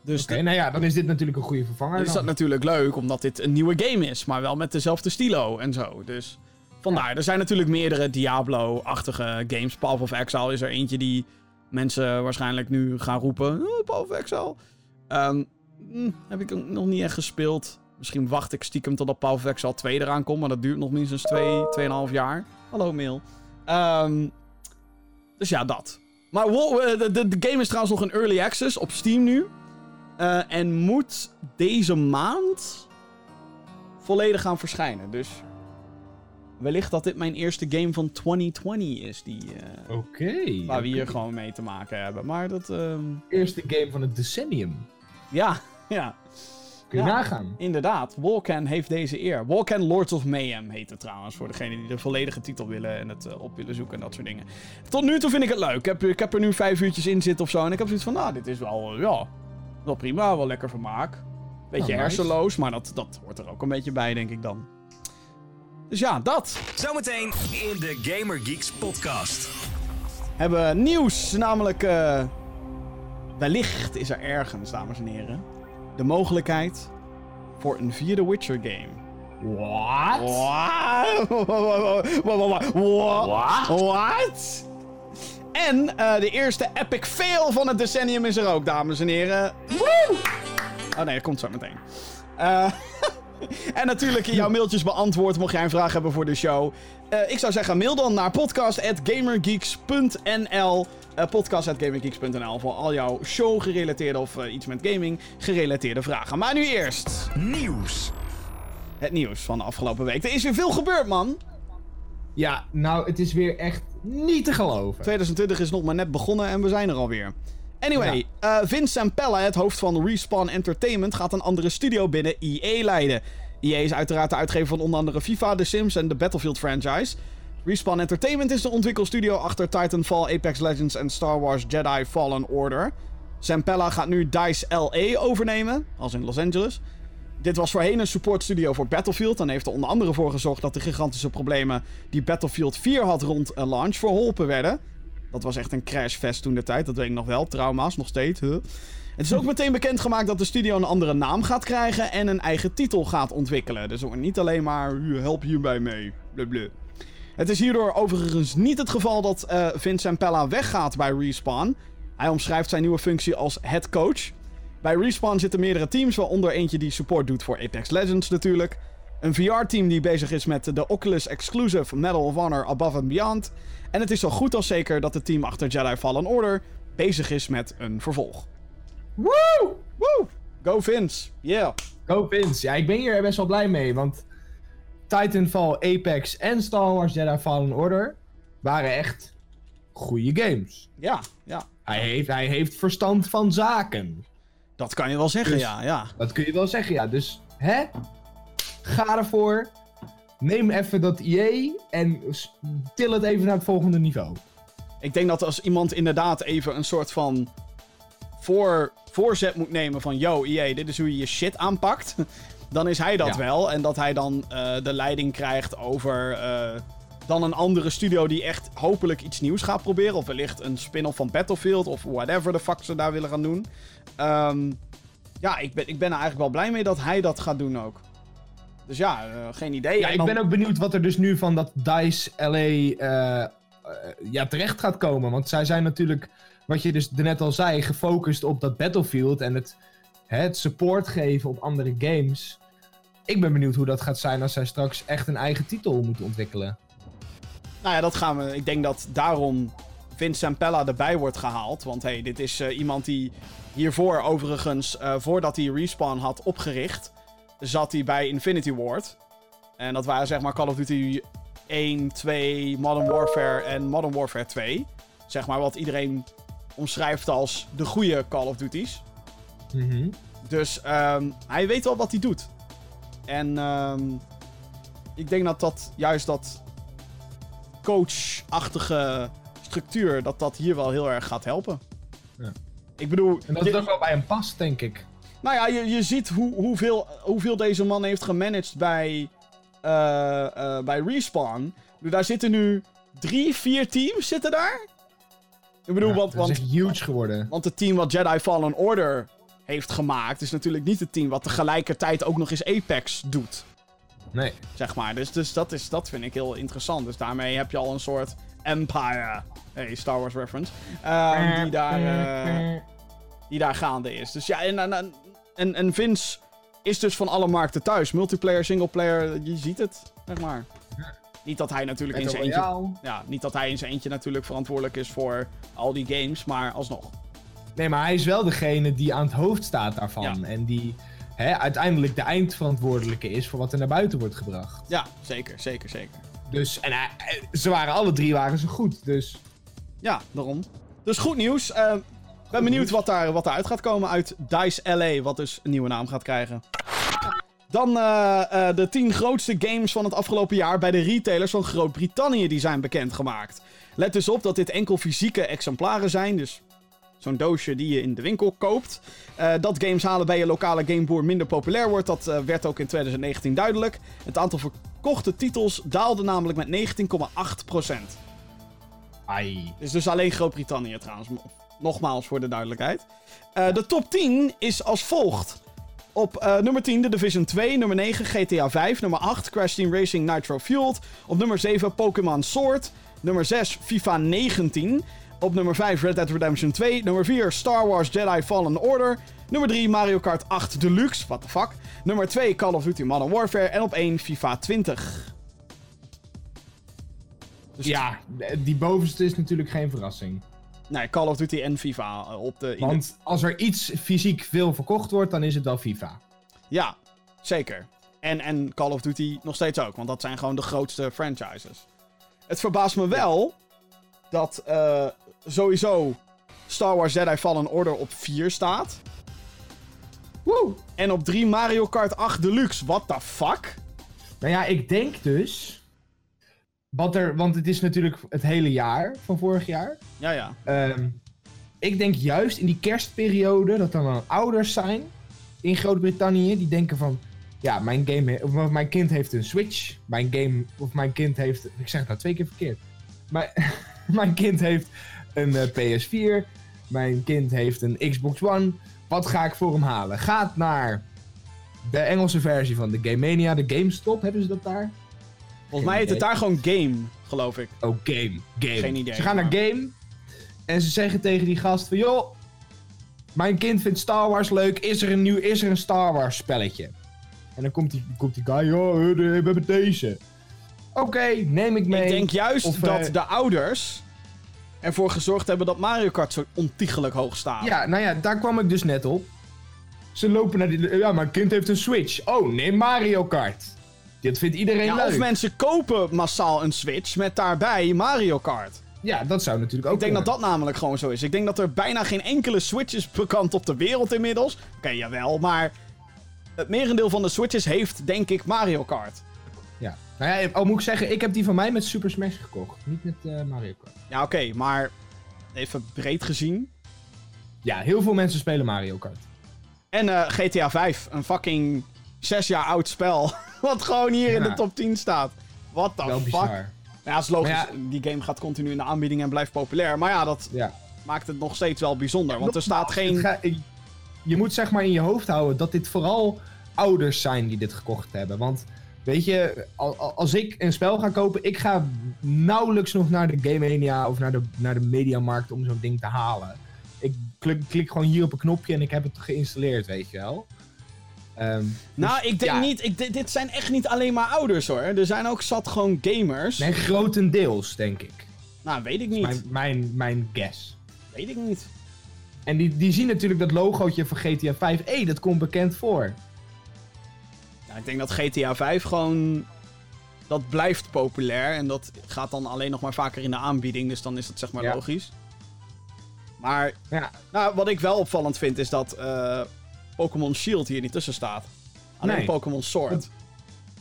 Dus Oké, nou ja, dan is dit natuurlijk een goede vervanger. dan is dat natuurlijk leuk, omdat dit een nieuwe game is, maar wel met dezelfde stilo en zo. Dus vandaar, er zijn natuurlijk meerdere Diablo-achtige games. Path of Exile is er eentje die mensen waarschijnlijk nu gaan roepen. Oh, Path of Exile. Ehm, hm, heb ik nog niet echt gespeeld. Misschien wacht ik stiekem totdat Path of Exile 2 eraan komt, maar dat duurt nog minstens 2, 2,5 jaar. Hallo mail. Ehm, dus ja, dat. Maar wow, eh, de, de, de game is trouwens nog een early access op Steam nu. Eh, en moet deze maand volledig gaan verschijnen. Dus wellicht dat dit mijn eerste game van 2020 is die, eh, Oké. waar we hier gewoon mee te maken hebben. Maar dat, ehm, Eerste game van het decennium. ja, ja, Kun je Ja. nagaan. inderdaad. Walken heeft deze eer. Walken Lords of Mayhem heet het trouwens, voor degenen die de volledige titel willen en het eh, op willen zoeken en dat soort dingen. Tot nu toe vind ik het leuk. Ik heb, ik heb er nu vijf uurtjes in zitten of zo en ik heb zoiets van, nou, dit is wel, ja, wel prima, wel lekker vermaak. Beetje Oh, nice. hersenloos, maar dat, dat hoort er ook een beetje bij, denk ik dan. Dus ja, dat. Zometeen in de Gamer Geeks podcast. Hebben we nieuws, namelijk... eh, wellicht is er ergens, dames en heren, de mogelijkheid voor een vierde Witcher game. What? What? What? What? En eh, de eerste epic fail van het decennium is er ook, dames en heren. Woe! Oh nee, dat komt zo meteen. Eh, En natuurlijk jouw mailtjes beantwoord mocht jij een vraag hebben voor de show. Eh, ik zou zeggen, mail dan naar podcast.gamergeeks.nl uh, podcast.gamergeeks.nl voor al jouw show-gerelateerde of eh, iets met gaming gerelateerde vragen. Maar nu eerst Nieuws. het nieuws van de afgelopen week. Er is weer veel gebeurd, man. Ja, nou, het is weer echt niet te geloven. 2020 is nog maar net begonnen en we zijn er alweer. Anyway, Vince Zampella, het hoofd van Respawn Entertainment, gaat een andere studio binnen EA leiden. EA is uiteraard de uitgever van onder andere FIFA, The Sims en de Battlefield franchise. Respawn Entertainment is de ontwikkelstudio achter Titanfall, Apex Legends en Star Wars Jedi Fallen Order. Zampella gaat nu DICE LA overnemen, als in Los Angeles. Dit was voorheen een supportstudio voor Battlefield en heeft er onder andere voor gezorgd dat de gigantische problemen die Battlefield 4 had rond een launch verholpen werden. Dat was echt een crashfest toen de tijd, dat weet ik nog wel. Trauma's, nog steeds. Huh? Het is ook meteen bekendgemaakt dat de studio een andere naam gaat krijgen en een eigen titel gaat ontwikkelen. Dus niet alleen maar, "Hier, help hierbij mee, blablabla. Het is hierdoor overigens niet het geval dat eh Vince Zampella weggaat bij Respawn. Hij omschrijft zijn nieuwe functie als head coach. Bij Respawn zitten meerdere teams, waaronder eentje die support doet voor Apex Legends natuurlijk. Een VR-team die bezig is met de Oculus Exclusive Medal of Honor Above and Beyond. En het is zo goed als zeker dat het team achter Jedi Fallen Order bezig is met een vervolg. Woe! Woe! Go Vince! Yeah! Go Vince. Ja, ik ben hier best wel blij mee, want Titanfall, Apex en Star Wars Jedi Fallen Order waren echt goede games. Ja, ja. Hij heeft, hij heeft verstand van zaken. Dat kan je wel zeggen, Dus- ja, ja. Dat kun je wel zeggen, ja. Dus, hè? Ga ervoor. Neem even dat IE en til het even naar het volgende niveau. Ik denk dat als iemand inderdaad even een soort van voor, voorzet moet nemen van... Yo, EA, dit is hoe je je shit aanpakt. Dan is hij dat Ja. wel. En dat hij dan eh, de leiding krijgt over eh, dan een andere studio die echt hopelijk iets nieuws gaat proberen. Of wellicht een spin-off van Battlefield of whatever de fuck ze daar willen gaan doen. Ehm, ja, ik ben, ik ben er eigenlijk wel blij mee dat hij dat gaat doen ook. Dus ja, eh, geen idee. Ja, ik ben ook benieuwd wat er dus nu van dat DICE LA eh, eh, ja, terecht gaat komen. Want zij zijn natuurlijk, wat je dus net al zei, gefocust op dat Battlefield en het, hè, het support geven op andere games. Ik ben benieuwd hoe dat gaat zijn als zij straks echt een eigen titel moeten ontwikkelen. Nou ja, dat gaan we. Ik denk dat daarom Vince Zampella erbij wordt gehaald. Want hey, dit is eh, iemand die hiervoor overigens, eh, voordat hij Respawn had opgericht, zat hij bij Infinity Ward. En dat waren zeg maar Call of Duty 1, 2, Modern Warfare en Modern Warfare 2. Zeg maar wat iedereen omschrijft als de goede Call of Duty's. Mhm. Dus ehm, hij weet wel wat hij doet. En ehm, ik denk dat dat juist dat coachachtige structuur, dat dat hier wel heel erg gaat helpen. Ja. Ik bedoel, En dat je- het ook wel bij hem past, denk ik. nou ja, je, je ziet hoe, hoeveel, hoeveel deze man heeft gemanaged bij, eh, eh, bij Respawn. Daar zitten nu drie, vier teams zitten daar. Ik bedoel, Ja, want, dat is want huge geworden. want het team wat Jedi Fallen Order heeft gemaakt, is natuurlijk niet het team wat tegelijkertijd ook nog eens Apex doet. Nee. Zeg maar. Dus, dus dat, is, dat vind ik heel interessant. Dus daarmee heb je al een soort Empire. Hey, Star Wars reference. ehm, die, daar, eh, die daar gaande is. Dus ja, en, en, en, en Vince is dus van alle markten thuis. Multiplayer, singleplayer, je ziet het, zeg maar. Niet dat hij natuurlijk in zijn eentje... Ja, niet dat hij in zijn eentje natuurlijk verantwoordelijk is voor al die games, maar alsnog. Nee, maar hij is wel degene die aan het hoofd staat daarvan. Ja. En die hè, uiteindelijk de eindverantwoordelijke is voor wat er naar buiten wordt gebracht. Ja, zeker, zeker, zeker. Dus, en hij- hij- ze waren alle drie waren ze goed. Dus Ja, daarom. Dus goed nieuws. Eh, ben benieuwd wat, daar, wat daaruit gaat komen uit DICE LA, wat dus een nieuwe naam gaat krijgen. Dan eh, eh, de 10 grootste games van het afgelopen jaar bij de retailers van Groot-Brittannië die zijn bekendgemaakt. Let dus op dat dit enkel fysieke exemplaren zijn, dus zo'n doosje die je in de winkel koopt. Eh, dat games halen bij je lokale gameboer minder populair wordt, dat eh, werd ook in 2019 duidelijk. Het aantal verkochte titels daalde namelijk met 19,8%. ai. Is dus alleen Groot-Brittannië trouwens. Nogmaals voor de duidelijkheid. Eh, de top 10 is als volgt. Op nummer 10 de Division 2, nummer 9 GTA 5, nummer 8 Crash Team Racing Nitro Fueled, op nummer 7 Pokémon Sword, nummer 6 FIFA 19, Op nummer 5 Red Dead Redemption 2. Nummer 4 Star Wars Jedi Fallen Order. Nummer 3 Mario Kart 8 Deluxe. What the fuck. Nummer 2 Call of Duty Modern Warfare. En op 1 FIFA 20. Dus Ja, die bovenste is natuurlijk geen verrassing. Nee, Call of Duty en FIFA eh, op de... Want als er iets fysiek veel verkocht wordt, dan is het wel FIFA. Ja, zeker. En, en Call of Duty nog steeds ook, want dat zijn gewoon de grootste franchises. Het verbaast me wel dat eh, sowieso Star Wars Jedi Fallen Order op 4 staat. Woe! En op 3 Mario Kart 8 Deluxe. What the fuck? Nou ja, ik denk dus. Wat er, want het is natuurlijk het hele jaar van vorig jaar. Ja, ja. Ehm, ik denk juist in die kerstperiode dat er dan ouders zijn in Groot-Brittannië die denken van. Ja, mijn, game of mijn kind heeft een Switch. Mijn game. Of mijn kind heeft. Ik zeg het nou twee keer verkeerd. Mijn, mijn kind heeft een eh, PS4. Mijn kind heeft een Xbox One. Wat ga ik voor hem halen? Gaat naar de Engelse versie van de Game Mania, de GameStop. Hebben ze dat daar? Volgens mij heet het daar gewoon game, geloof ik. Oh, game. Game. Geen idee, Ze gaan naar game. En ze zeggen tegen die gast van... Joh, mijn kind vindt Star Wars leuk. Is er een nieuw... Is er een Star Wars spelletje? En dan komt die, komt die guy... Joh, we hebben deze. Oké, neem ik mee. Ik denk juist Of, dat eh, de ouders ervoor gezorgd hebben dat Mario Kart zo ontiegelijk hoog staat. Ja, nou ja, daar kwam ik dus net op. Ze lopen naar die... Ja, mijn kind heeft een Switch. Oh, neem Mario Kart. Dit vindt iedereen Ja, leuk. of mensen kopen massaal een Switch met daarbij Mario Kart. Ja, dat zou natuurlijk ook Ik denk dat kunnen. dat namelijk gewoon zo is. Ik denk dat er bijna geen enkele Switch is bekend op de wereld inmiddels. Oké, jawel, maar het merendeel van de Switches heeft, denk ik, Mario Kart. Ja. Nou ja, al moet ik zeggen, ik heb die van mij met Super Smash gekocht. Niet met eh, Mario Kart. Ja, oké, maar even breed gezien. Ja, heel veel mensen spelen Mario Kart. En eh, GTA 5, een fucking zes jaar oud spel. Wat gewoon hier in de top 10 staat. What the Wel fuck? bizar. Ja, het is logisch. Die game gaat continu in de aanbieding en blijft populair. Maar ja, dat Ja. maakt het nog steeds wel bijzonder. Want er staat geen... Ga- je moet zeg maar in je hoofd houden dat dit vooral ouders zijn die dit gekocht hebben. Want weet je, al- al- als ik een spel ga kopen, ik ga nauwelijks nog naar de Game Mania of naar de, naar de Mediamarkt om zo'n ding te halen. Ik klik, klik gewoon hier op een knopje en ik heb het geïnstalleerd, weet je wel. Ehm, Nou, dus, ik denk ja. niet... Ik, dit, dit zijn echt niet alleen maar ouders hoor. Er zijn ook zat gewoon gamers. Nee, grotendeels, denk ik. Nou, weet ik niet. Mijn, mijn, mijn guess. Weet ik niet. En die, die zien natuurlijk dat logootje van GTA 5. Hé, dat komt bekend voor. Ik denk dat GTA 5 gewoon... Dat blijft populair. En dat gaat dan alleen nog maar vaker in de aanbieding. Dus dan is dat zeg maar Ja. logisch. Maar Ja, nou, wat ik wel opvallend vind is dat eh, Pokémon Shield hier niet tussen staat. Alleen Nee. Pokémon Sword.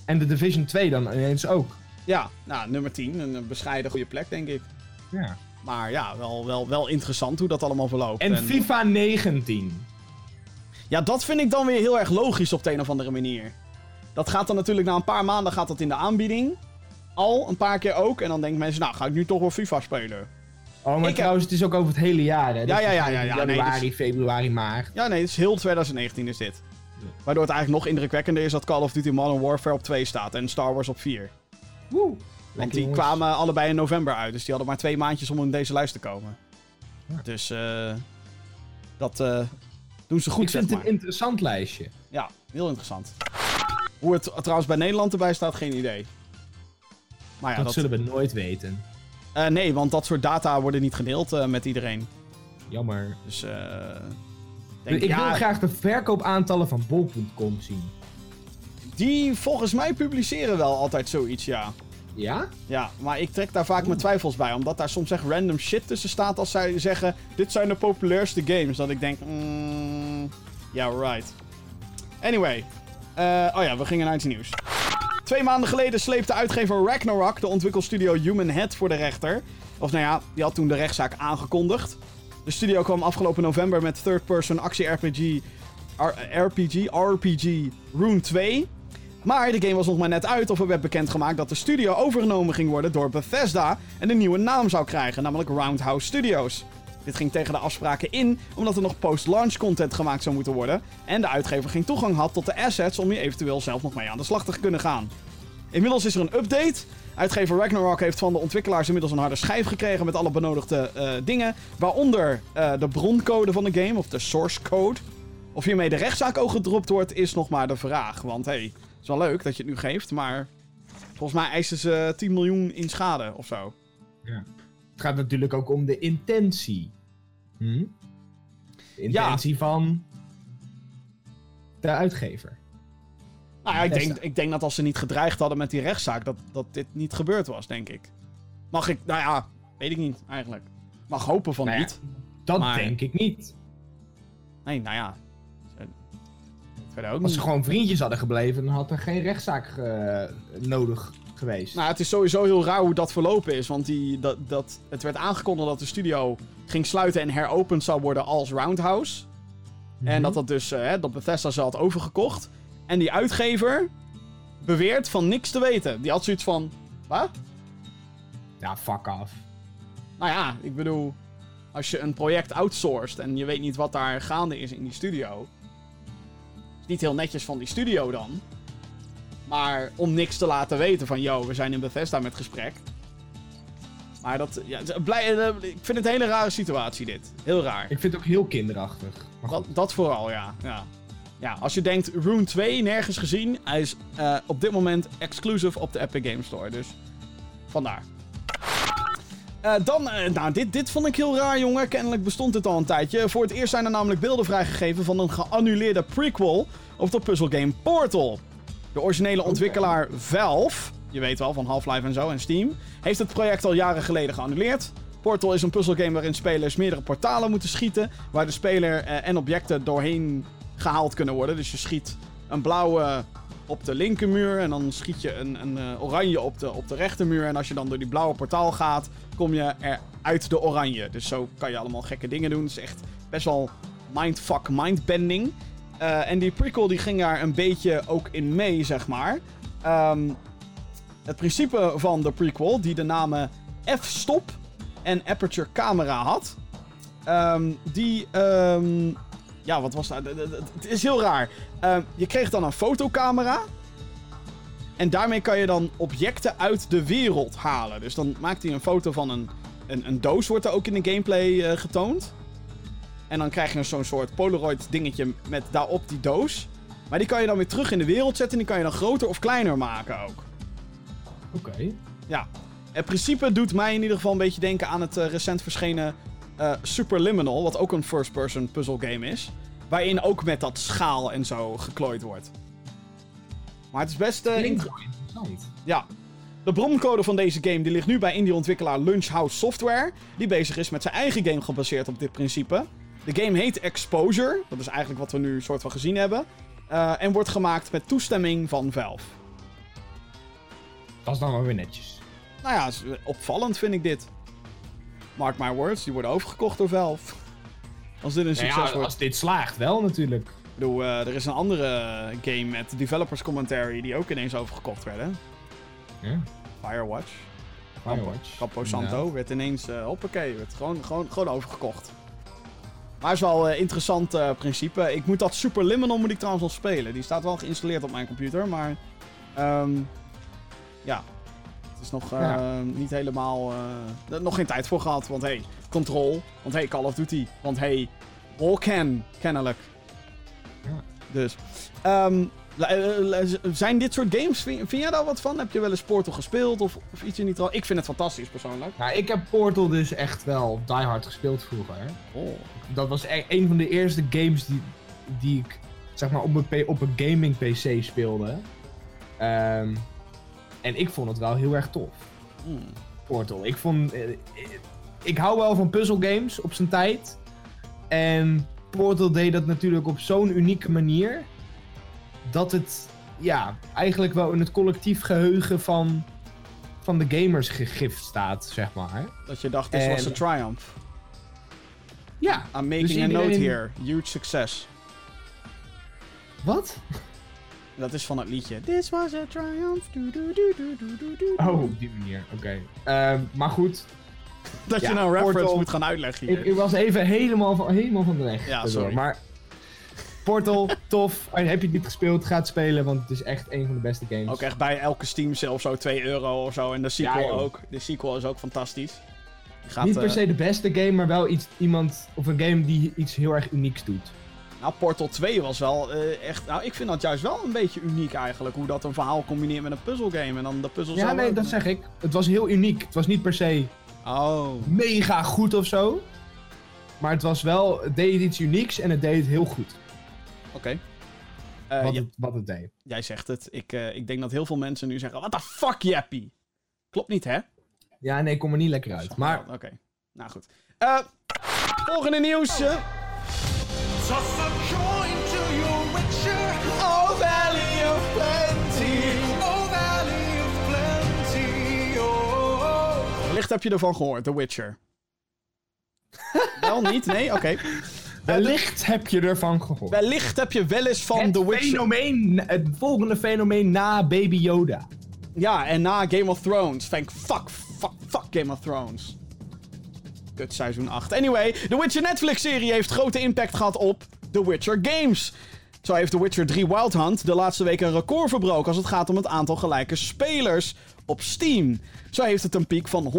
en de Division 2 dan ineens ook. Ja, nou, nummer 10. Een bescheiden goede plek, denk ik. Ja. Maar ja, wel, wel, wel interessant hoe dat allemaal verloopt. En FIFA 19. Ja, dat vind ik dan weer heel erg logisch op de een of andere manier. Dat gaat dan natuurlijk na een paar maanden gaat dat in de aanbieding. Al een paar keer ook. En dan denken mensen, nou ga ik nu toch wel FIFA spelen. Oh, maar Ik heb- trouwens, het is ook over het hele jaar, hè? Ja, ja, ja, ja, ja, nee, Januari, dus- februari, maart. Ja, nee, het is heel 2019 is dit. Waardoor het eigenlijk nog indrukwekkender is dat Call of Duty Modern Warfare op 2 staat en Star Wars op 4. Woe. Want die jongens. kwamen allebei in november uit. Dus die hadden maar twee maandjes om in deze lijst te komen. Ja. Dus eh dat eh, doen ze goed, Ik vind zeg het maar. een interessant lijstje. Ja, heel interessant. Hoe het trouwens bij Nederland erbij staat, geen idee. Maar ja, dat, dat, zullen we nooit weten. eh, nee, want dat soort data worden niet gedeeld eh, met iedereen. Jammer. Dus eh denk, ik ja, wil graag de verkoopaantallen van bol.com zien. die volgens mij publiceren wel altijd zoiets, ja. Ja? Ja, maar ik trek daar vaak mijn twijfels bij. Omdat daar soms echt random shit tussen staat als zij zeggen... Dit zijn de populairste games. Dat ik denk... mm, Ja, right. Anyway. Eh, oh ja, we gingen naar iets nieuws. Twee maanden geleden sleepte uitgever Ragnarok de ontwikkelstudio Human Head voor de rechter. Of nou ja, die had toen de rechtszaak aangekondigd. De studio kwam afgelopen november met third-person actie-RPG... RPG, RPG Rune 2... Maar de game was nog maar net uit of er werd bekendgemaakt dat de studio overgenomen ging worden door Bethesda en een nieuwe naam zou krijgen, namelijk Roundhouse Studios. Dit ging tegen de afspraken in, omdat er nog post-launch content gemaakt zou moeten worden en de uitgever geen toegang had tot de assets om hier eventueel zelf nog mee aan de slag te kunnen gaan. Inmiddels is er een update Uitgever Ragnarok heeft van de ontwikkelaars inmiddels een harde schijf gekregen met alle benodigde eh, dingen. Waaronder eh, de broncode van de game, of de source code. Of hiermee de rechtszaak ook gedropt wordt, is nog maar de vraag. Want hey, het is wel leuk dat je het nu geeft, maar volgens mij eisen ze 10 miljoen in schade of zo. Het gaat natuurlijk ook om de intentie. Hm? De intentie van de uitgever. Nou ja, ik denk, ik denk dat als ze niet gedreigd hadden met die rechtszaak, dat, dat dit niet gebeurd was, denk ik. Mag ik, nou ja, weet ik niet eigenlijk. Mag hopen van Nou ja, niet. Dat Maar- denk ik niet. Nee, nou ja. Verder ook Als ze niet. gewoon vriendjes hadden gebleven, dan had er geen rechtszaak eh, nodig geweest. Nou, het is sowieso heel raar hoe dat verlopen is. Want die, dat, dat, het werd aangekondigd dat de studio ging sluiten en heropend zou worden als Roundhouse. Mhm. En dat dat dus, eh, dat Bethesda ze had overgekocht. En die uitgever beweert van niks te weten. Die had zoiets van, wat? Ja, fuck af. Nou ja, ik bedoel, als je een project outsourced en je weet niet wat daar gaande is in die studio. Is niet heel netjes van die studio dan. Maar om niks te laten weten van, yo, we zijn in Bethesda met gesprek. Maar dat, ja, blij, eh, ik vind het een hele rare situatie dit. Heel raar. Ik vind het ook heel kinderachtig. Maar Dat, dat vooral, ja. ja. Ja, als je denkt, Rune 2, nergens gezien. Hij is eh, op dit moment exclusive op de Epic Games Store, dus vandaar. Eh, dan, nou, dit, dit vond ik heel raar, jongen. Kennelijk bestond dit al een tijdje. Voor het eerst zijn er namelijk beelden vrijgegeven van een geannuleerde prequel op de puzzelgame Portal. De originele ontwikkelaar Valve, je weet wel, van Half-Life en zo en Steam, heeft het project al jaren geleden geannuleerd. Portal is een puzzelgame waarin spelers meerdere portalen moeten schieten, waar de speler eh, en objecten doorheen gehaald kunnen worden. Dus je schiet een blauwe op de linkermuur en dan schiet je een, een eh, oranje op de, op de rechtermuur. En als je dan door die blauwe portaal gaat, kom je er uit de oranje. Dus zo kan je allemaal gekke dingen doen. Het is echt best wel mindfuck, mindbending. Eh, en die prequel die ging daar een beetje ook in mee, zeg maar. Ehm, het principe van de prequel, die de namen F-stop en aperture camera had. ehm, die, ehm, ja, wat was dat? Het is heel raar. Je kreeg dan een fotocamera. En daarmee kan je dan objecten uit de wereld halen. Dus dan maakt hij een foto van een, een, een doos, wordt er ook in de gameplay eh, getoond. En dan krijg je zo'n soort Polaroid dingetje met daarop die doos. Maar die kan je dan weer terug in de wereld zetten en die kan je dan groter of kleiner maken ook. Oké. Ja, het principe doet mij in ieder geval een beetje denken aan het eh, recent verschenen eh, Superliminal, wat ook een first-person puzzle game is. Waarin ook met dat schaal en zo geklooid wordt. Maar het is best... eh, Klinkt interessant. ja. De broncode van deze game die ligt nu bij indie-ontwikkelaar Lunchhouse Software, die bezig is met zijn eigen game gebaseerd op dit principe. De game heet Exposure, dat is eigenlijk wat we nu soort van gezien hebben, eh, en wordt gemaakt met toestemming van Valve. Dat is dan wel weer netjes. Nou ja, opvallend vind ik dit. Mark my words, die worden overgekocht door Valve. Als dit een Nou succes ja, wordt. als dit slaagt, wel natuurlijk. Ik bedoel, eh, er is een andere game met developers commentary die ook ineens overgekocht werden. Ja. Firewatch. Firewatch. Campo Santo werd ineens, eh hoppakee, werd gewoon, gewoon, gewoon overgekocht. Maar is wel een interessant eh, principe. Ik moet dat Superliminal moet ik trouwens nog spelen. Die staat wel geïnstalleerd op mijn computer, maar... ehm, ja, het is nog eh, Ja. niet helemaal... eh, nog geen tijd voor gehad, want hey, Control. Want hey, Call of Duty. Want hey, Volcan, kennelijk. Ja. Dus, ehm, eh, eh, zijn dit soort games, vind, vind jij daar wat van? Heb je wel eens Portal gespeeld of, of iets in die trant? Ik vind het fantastisch persoonlijk. Nou, ik heb Portal dus echt wel die hard gespeeld vroeger. Oh. Dat was e- een van de eerste games die, die ik zeg maar op, P- op een gaming PC speelde. Ehm, en ik vond het wel heel erg tof. Hmm. Portal. Ik vond. eh, eh, ik hou wel van puzzelgames op zijn tijd. En Portal deed dat natuurlijk op zo'n unieke manier. Dat het ja, eigenlijk wel in het collectief geheugen van, van de gamers gegrift staat, zeg maar. Dat je dacht, dit En- was een triumph. Ja, I'm making Dus a note here. Huge success. wat? Dat is van het liedje. This was a triumph. Oh, op die manier, oké. Ehm, maar goed, Dat je nou reference Portal- moet gaan uitleggen ik, hier. ik was even helemaal van, helemaal van de weg. Ja, sorry. Maar Portal, tof. En heb je het niet gespeeld, ga het spelen, want het is echt een van de beste games. Ook echt bij elke Steam of zo 2 euro of zo. En de sequel Ja, ook. De sequel is ook fantastisch. Gaat, niet per eh, se de beste game, maar wel iets, iemand of een game die iets heel erg unieks doet. Nou, Portal 2 was wel eh, echt... Nou, ik vind dat juist wel een beetje uniek eigenlijk. Hoe dat een verhaal combineert met een puzzelgame. En dan de puzzel Ja, nee, ook. dat zeg ik. Het was heel uniek. Het was niet per se Oh, mega goed of zo. Maar het was wel, het deed iets unieks en het deed het heel goed. Oké. Eh, wat, ja, het, wat het deed. jij zegt het. Ik, eh, ik denk dat heel veel mensen nu zeggen... What the fuck, Jappie? Klopt niet, hè? Ja, nee, ik kom er niet lekker uit. Maar Oké. Nou, goed. Eh, volgende nieuws. eh. Oh. Oh. Oh. Wellicht heb je ervan gehoord, The Witcher. Wel niet? Nee? Oké. Wellicht heb je ervan gehoord. Wellicht heb je wel eens van het The Witcher... fenomeen, het volgende fenomeen na Baby Yoda. Ja, en na Game of Thrones. Thank fuck, fuck, fuck Game of Thrones. Kut seizoen 8. Anyway, de Witcher Netflix-serie heeft grote impact gehad op The Witcher games. Zo heeft The Witcher 3 Wild Hunt de laatste week een record verbroken als het gaat om het aantal gelijke spelers op Steam. Zo heeft het een piek van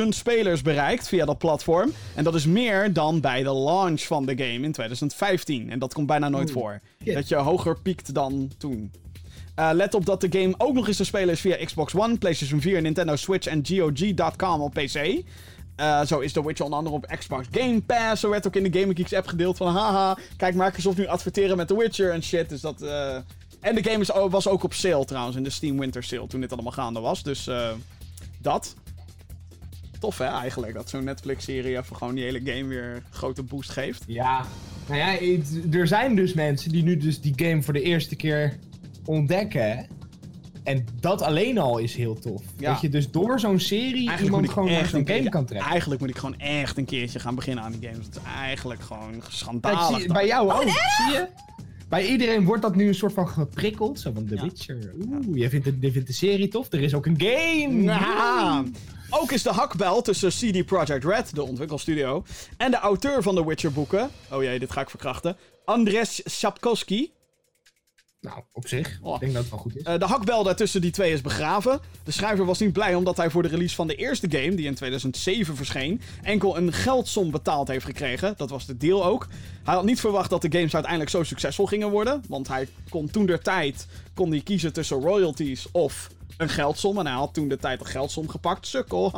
102.000 spelers bereikt via dat platform. En dat is meer dan bij de launch van de game in 2015. En dat komt bijna nooit voor. Dat je hoger piekt dan toen. Uh, let op dat de game ook nog eens te spelen is via Xbox One, PlayStation 4, Nintendo Switch en GOG.com op PC. Uh, zo is The Witcher onder andere op Xbox Game Pass. Zo werd ook in de Gaming Geeks app gedeeld van haha, kijk Microsoft nu adverteren met The Witcher en shit. Dus dat, uh... En de game is, was ook op sale trouwens, in de Steam Winter Sale, toen dit allemaal gaande was. Dus uh, dat. Tof hè, eigenlijk, dat zo'n Netflix-serie even gewoon die hele game weer een grote boost geeft. Ja, nou ja, het- er zijn dus mensen die nu dus die game voor de eerste keer ontdekken. En dat alleen al is heel tof. Ja. Dat je dus door zo'n serie iemand gewoon naar zo'n een game keer- kan trekken. Eigenlijk moet ik gewoon echt een keertje gaan beginnen aan die games. Dat is eigenlijk gewoon Kijk, schandalig. zie- bij jou ook, zie je? Bij iedereen wordt dat nu een soort van geprikkeld. Zo van The Ja. Witcher. Oeh, je vindt, de, je vindt de serie tof. Er is ook een game. Ja. Ook is de hakbel tussen CD Projekt Red, de ontwikkelstudio, en de auteur van de Witcher boeken. Oh jee, dit ga ik verkrachten. Andres Sapkowski. Nou, op zich. Oh. Ik denk dat het wel goed is. Eh, de hakbel daartussen die twee is begraven. De schrijver was niet blij omdat hij voor de release van de eerste game, die in 2007 verscheen, enkel een geldsom betaald heeft gekregen. Dat was de deal ook. Hij had niet verwacht dat de games uiteindelijk zo succesvol gingen worden. Want hij kon toen der tijd kon hij kiezen tussen royalties of een geldsom. En hij had toen de tijd een geldsom gepakt. Sukkel.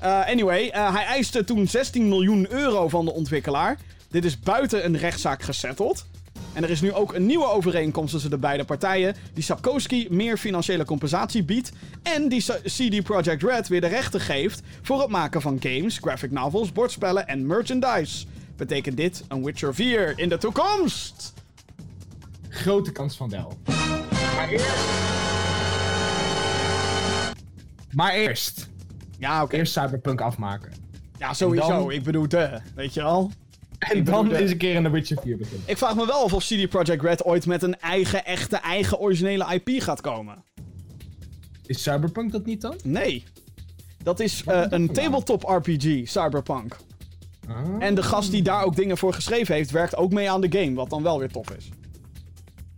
Eh, anyway, eh, hij eiste toen 16 miljoen euro van de ontwikkelaar. Dit is buiten een rechtszaak gesetteld. En er is nu ook een nieuwe overeenkomst tussen de beide partijen, die Sapkowski meer financiële compensatie biedt en die CD Projekt Red weer de rechten geeft voor het maken van games, graphic novels, bordspellen en merchandise. Betekent dit een Witcher 4 in de toekomst? Grote kans van wel. Maar eerst... Maar eerst. Ja, oké. Eerst Cyberpunk afmaken. Ja, sowieso. Dan- Ik bedoel, de. Weet je al? En dan bedoel, de- eens een keer in The Witcher 4 beginnen. Ik vraag me wel af of CD Projekt Red ooit met een eigen, echte, eigen originele IP gaat komen. Is Cyberpunk dat niet dan? Nee. Dat is eh, dat een tabletop RPG, Cyberpunk. Ah, En de gast die daar ook dingen voor geschreven heeft, werkt ook mee aan de game, wat dan wel weer tof is.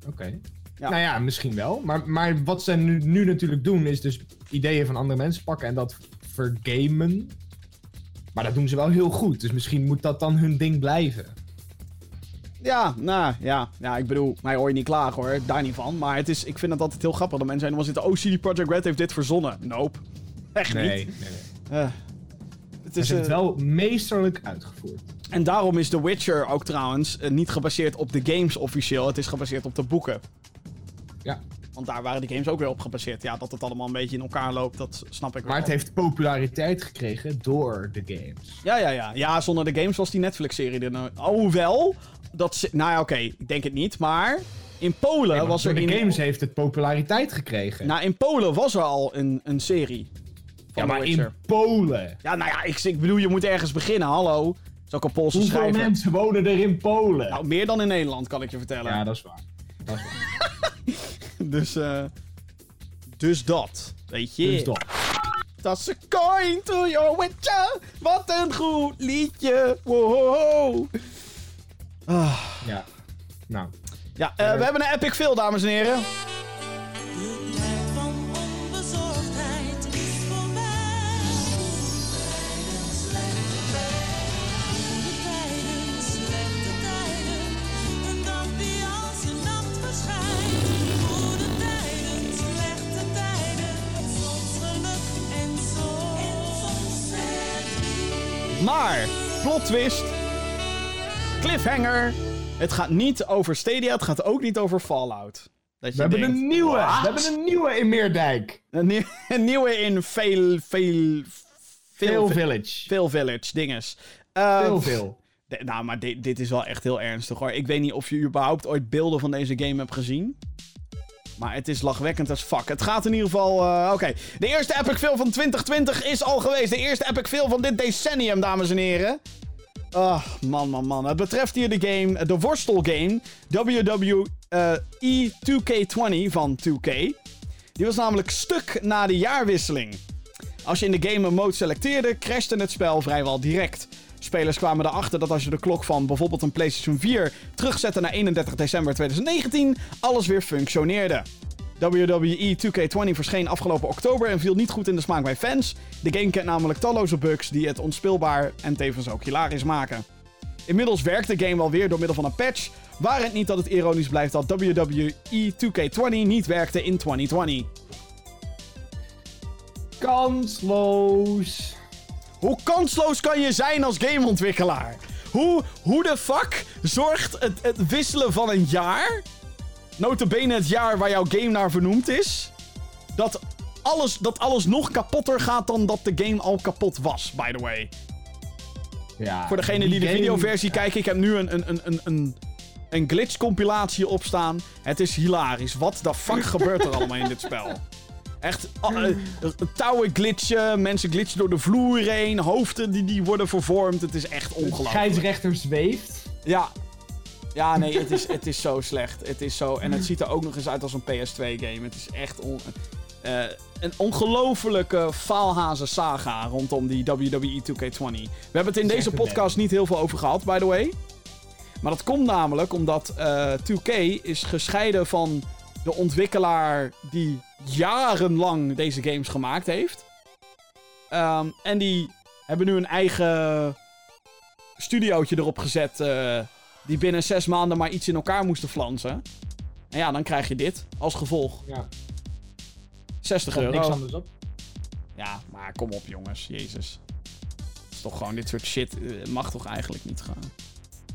Oké. Ja. Nou ja, misschien wel. Maar, maar wat ze nu, nu natuurlijk doen, is dus ideeën van andere mensen pakken en dat vergamen. Maar dat doen ze wel heel goed. Dus misschien moet dat dan hun ding blijven. Ja, nou ja, ja, ik bedoel, mij hoor je niet klagen hoor, daar niet van. Maar het is, ik vind het altijd heel grappig dat mensen helemaal zitten, oh, CD Projekt Red heeft dit verzonnen. Nope. Echt Nee, nee, niet. nee. Eh, het is, het eh, wel meesterlijk uitgevoerd. En daarom is The Witcher ook trouwens eh, niet gebaseerd op de games officieel. Het is gebaseerd op de boeken. Ja. Want daar waren die games ook weer op gebaseerd. Ja, dat het allemaal een beetje in elkaar loopt, dat snap ik wel. Maar het heeft populariteit gekregen door de games. Ja, ja, ja. Ja, zonder de games was die Netflix-serie er nou... Oh, wel. Dat ze... Nou ja, oké. Ik denk het niet. Maar in Polen Nee, was er... de in... games heeft het populariteit gekregen. Nou, in Polen was er al een, een serie. Ja, maar in Polen. Ja, nou ja, ik, ik bedoel, je moet ergens beginnen. Hallo. Dat is ook een Poolse Hoeveel schrijver. mensen wonen er in Polen? Nou, meer dan in Nederland, kan ik je vertellen. ja, dat is waar. Dat is waar. Dus, eh... Dus dat. Weet je. Dus dat. Toss a coin to your witcher. Wat een goed liedje. Wow. Ah, Ja. Nou, Ja, eh, we hebben een epic fail, dames en heren. Maar, plot twist. Cliffhanger. Het gaat niet over Stadia, het gaat ook niet over Fallout. Dat je we hebben denkt, een nieuwe. "What?" We hebben een nieuwe in Meerdijk. Een, nieuw- een nieuwe in veel, veel, Veel veel, Village. veel village dinges. Eh, Veel, veel. d- nou, maar dit, dit is wel echt heel ernstig hoor. Ik weet niet of je überhaupt ooit beelden van deze game hebt gezien. Maar het is lachwekkend als fuck. Het gaat in ieder geval... eh, Oké, de eerste epic fail van 2020 is al geweest. De eerste epic fail van dit decennium, dames en heren. Ah, man, man, man. Het betreft hier de game, de worstelgame WWE 2K20 van 2K. Die was namelijk stuk na de jaarwisseling. Als je in de game een mode selecteerde, crashte het spel vrijwel direct. Spelers kwamen erachter dat als je de klok van bijvoorbeeld een PlayStation 4 terugzette naar 31 december 2019, alles weer functioneerde. WWE 2K20 verscheen afgelopen oktober en viel niet goed in de smaak bij fans. De game kent namelijk talloze bugs die het onspeelbaar en tevens ook hilarisch maken. Inmiddels werkt de game wel weer door middel van een patch, waar het niet dat het ironisch blijft dat WWE 2K20 niet werkte in 2020. Kansloos. Hoe kansloos kan je zijn als gameontwikkelaar? Hoe, hoe de fuck zorgt het, het wisselen van een jaar, notabene het jaar waar jouw game naar vernoemd is, dat alles, dat alles nog kapotter gaat dan dat de game al kapot was, by the way. Ja, Voor degene die de game- videoversie kijken, ik heb nu een, een, een, een, een, een glitch-compilatie opstaan. Het is hilarisch. Wat de fuck gebeurt er allemaal in dit spel? Echt, uh, touwen glitchen, mensen glitchen door de vloer heen, hoofden die, die worden vervormd. Het is echt ongelooflijk. Scheidsrechter zweeft. Ja. Ja, nee, het is, het is zo slecht. Het is zo... En het ziet er ook nog eens uit als een PS2-game. Het is echt on, eh, een ongelofelijke faalhazen saga rondom die E WWE 2K20. We hebben het in deze podcast niet heel veel over gehad, by the way. Maar dat komt namelijk omdat eh 2K is gescheiden van de ontwikkelaar die jarenlang deze games gemaakt heeft. Ehm, en die hebben nu een eigen studiootje erop gezet. eh, die binnen zes maanden maar iets in elkaar moesten flansen. En ja, dan krijg je dit als gevolg. Ja, 60 er euro. niks anders op. Ja, maar kom op jongens, jezus. Het is toch gewoon dit soort shit eh, mag toch eigenlijk niet gaan.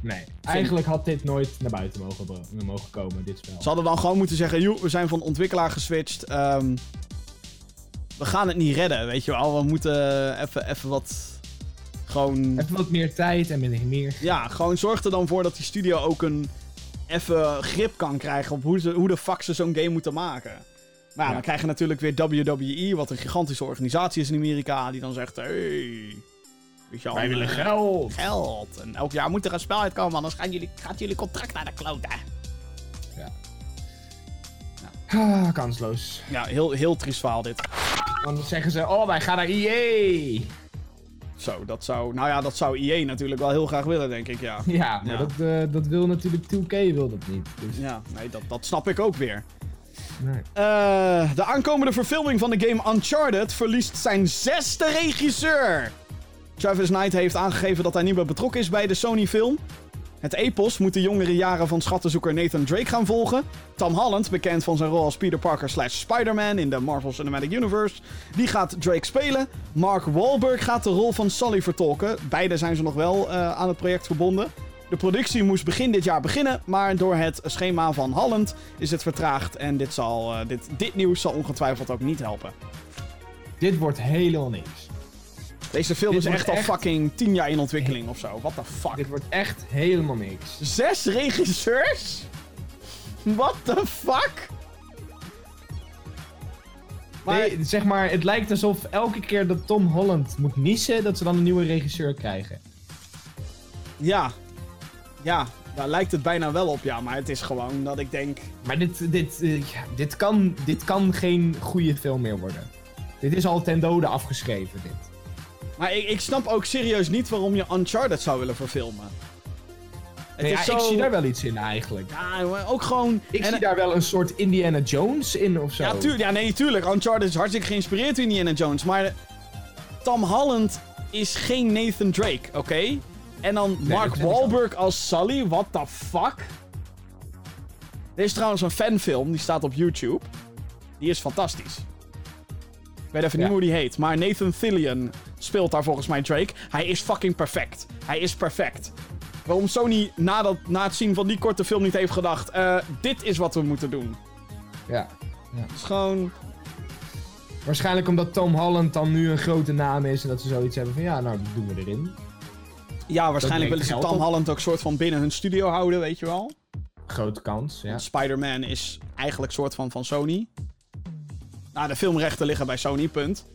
Nee, eigenlijk had dit nooit naar buiten mogen, mogen komen, dit spel. Ze hadden dan gewoon moeten zeggen, joh, we zijn van ontwikkelaar geswitcht. ehm, we gaan het niet redden, weet je wel. We moeten even, even wat... Gewoon... Even wat meer tijd en meer. meer. Ja, gewoon zorg er dan voor dat die studio ook een even grip kan krijgen op hoe, ze, hoe de fuck ze zo'n game moeten maken. Maar ja, Ja. dan krijg je natuurlijk weer WWE, wat een gigantische organisatie is in Amerika, die dan zegt, hey, weet je wel, Wij willen geld. geld. En elk jaar moet er een spel uitkomen, anders gaan jullie, gaat jullie contract naar de klote. Ah, kansloos. Ja, heel, heel triest verhaal dit. Dan zeggen ze, oh, wij gaan naar EA. Zo, dat zou, nou ja, dat zou EA natuurlijk wel heel graag willen, denk ik, ja. Ja, maar Ja. Dat, eh, dat wil natuurlijk 2K wil dat niet. Dus, Ja, nee, dat, dat snap ik ook weer. nee. Eh, de aankomende verfilming van de game Uncharted verliest zijn zesde regisseur. Travis Knight heeft aangegeven dat hij niet meer betrokken is bij de Sony-film. Het epos moet de jongere jaren van schattenzoeker Nathan Drake gaan volgen. Tom Holland, bekend van zijn rol als Peter Parker slash Spider-Man in de Marvel Cinematic Universe, die gaat Drake spelen. Mark Wahlberg gaat de rol van Sully vertolken. Beide zijn ze nog wel eh, aan het project verbonden. De productie moest begin dit jaar beginnen, maar door het schema van Holland is het vertraagd. En dit, zal, eh, dit, dit nieuws zal ongetwijfeld ook niet helpen. Dit wordt helemaal niks. Deze film Dit is wordt echt al echt- fucking 10 jaar in ontwikkeling of zo. What the fuck? Dit wordt echt helemaal niks. Zes regisseurs? What the fuck? Maar, Nee, zeg maar, het lijkt alsof elke keer dat Tom Holland moet niezen, dat ze dan een nieuwe regisseur krijgen. ja. Ja, daar lijkt het bijna wel op, ja. Maar het is gewoon dat ik denk... Maar dit, dit, eh, ja, dit, kan, dit kan geen goede film meer worden. Dit is al ten dode afgeschreven, dit. Maar ik, ik snap ook serieus niet waarom je Uncharted zou willen verfilmen. Nee, ja, zo... Ik zie daar wel iets in eigenlijk. Ja, ook gewoon... Ik en- zie daar wel een soort Indiana Jones in of zo. Ja, tuurlijk. Ja, nee, tuurlijk. Uncharted is hartstikke geïnspireerd door Indiana Jones. Maar Tom Holland is geen Nathan Drake, oké? En dan Mark Wahlberg als Sully, what the fuck? Er is trouwens een fanfilm, die staat op YouTube. Die is fantastisch. Ik weet even niet hoe die heet, maar Nathan Fillion speelt daar volgens mij Drake. Hij is fucking perfect. Hij is perfect. Waarom Sony na, dat, na het zien van die korte film niet heeft gedacht... eh, dit is wat we moeten doen. Ja. Het is gewoon... Waarschijnlijk omdat Tom Holland dan nu een grote naam is en dat ze zoiets hebben van ja, nou, dat doen we erin. Ja, waarschijnlijk willen ze Tom op. Holland ook soort van binnen hun studio houden, weet je wel. Grote kans, ja. Spider-Man is eigenlijk soort van van Sony. Nou, de filmrechten liggen bij Sony, punt.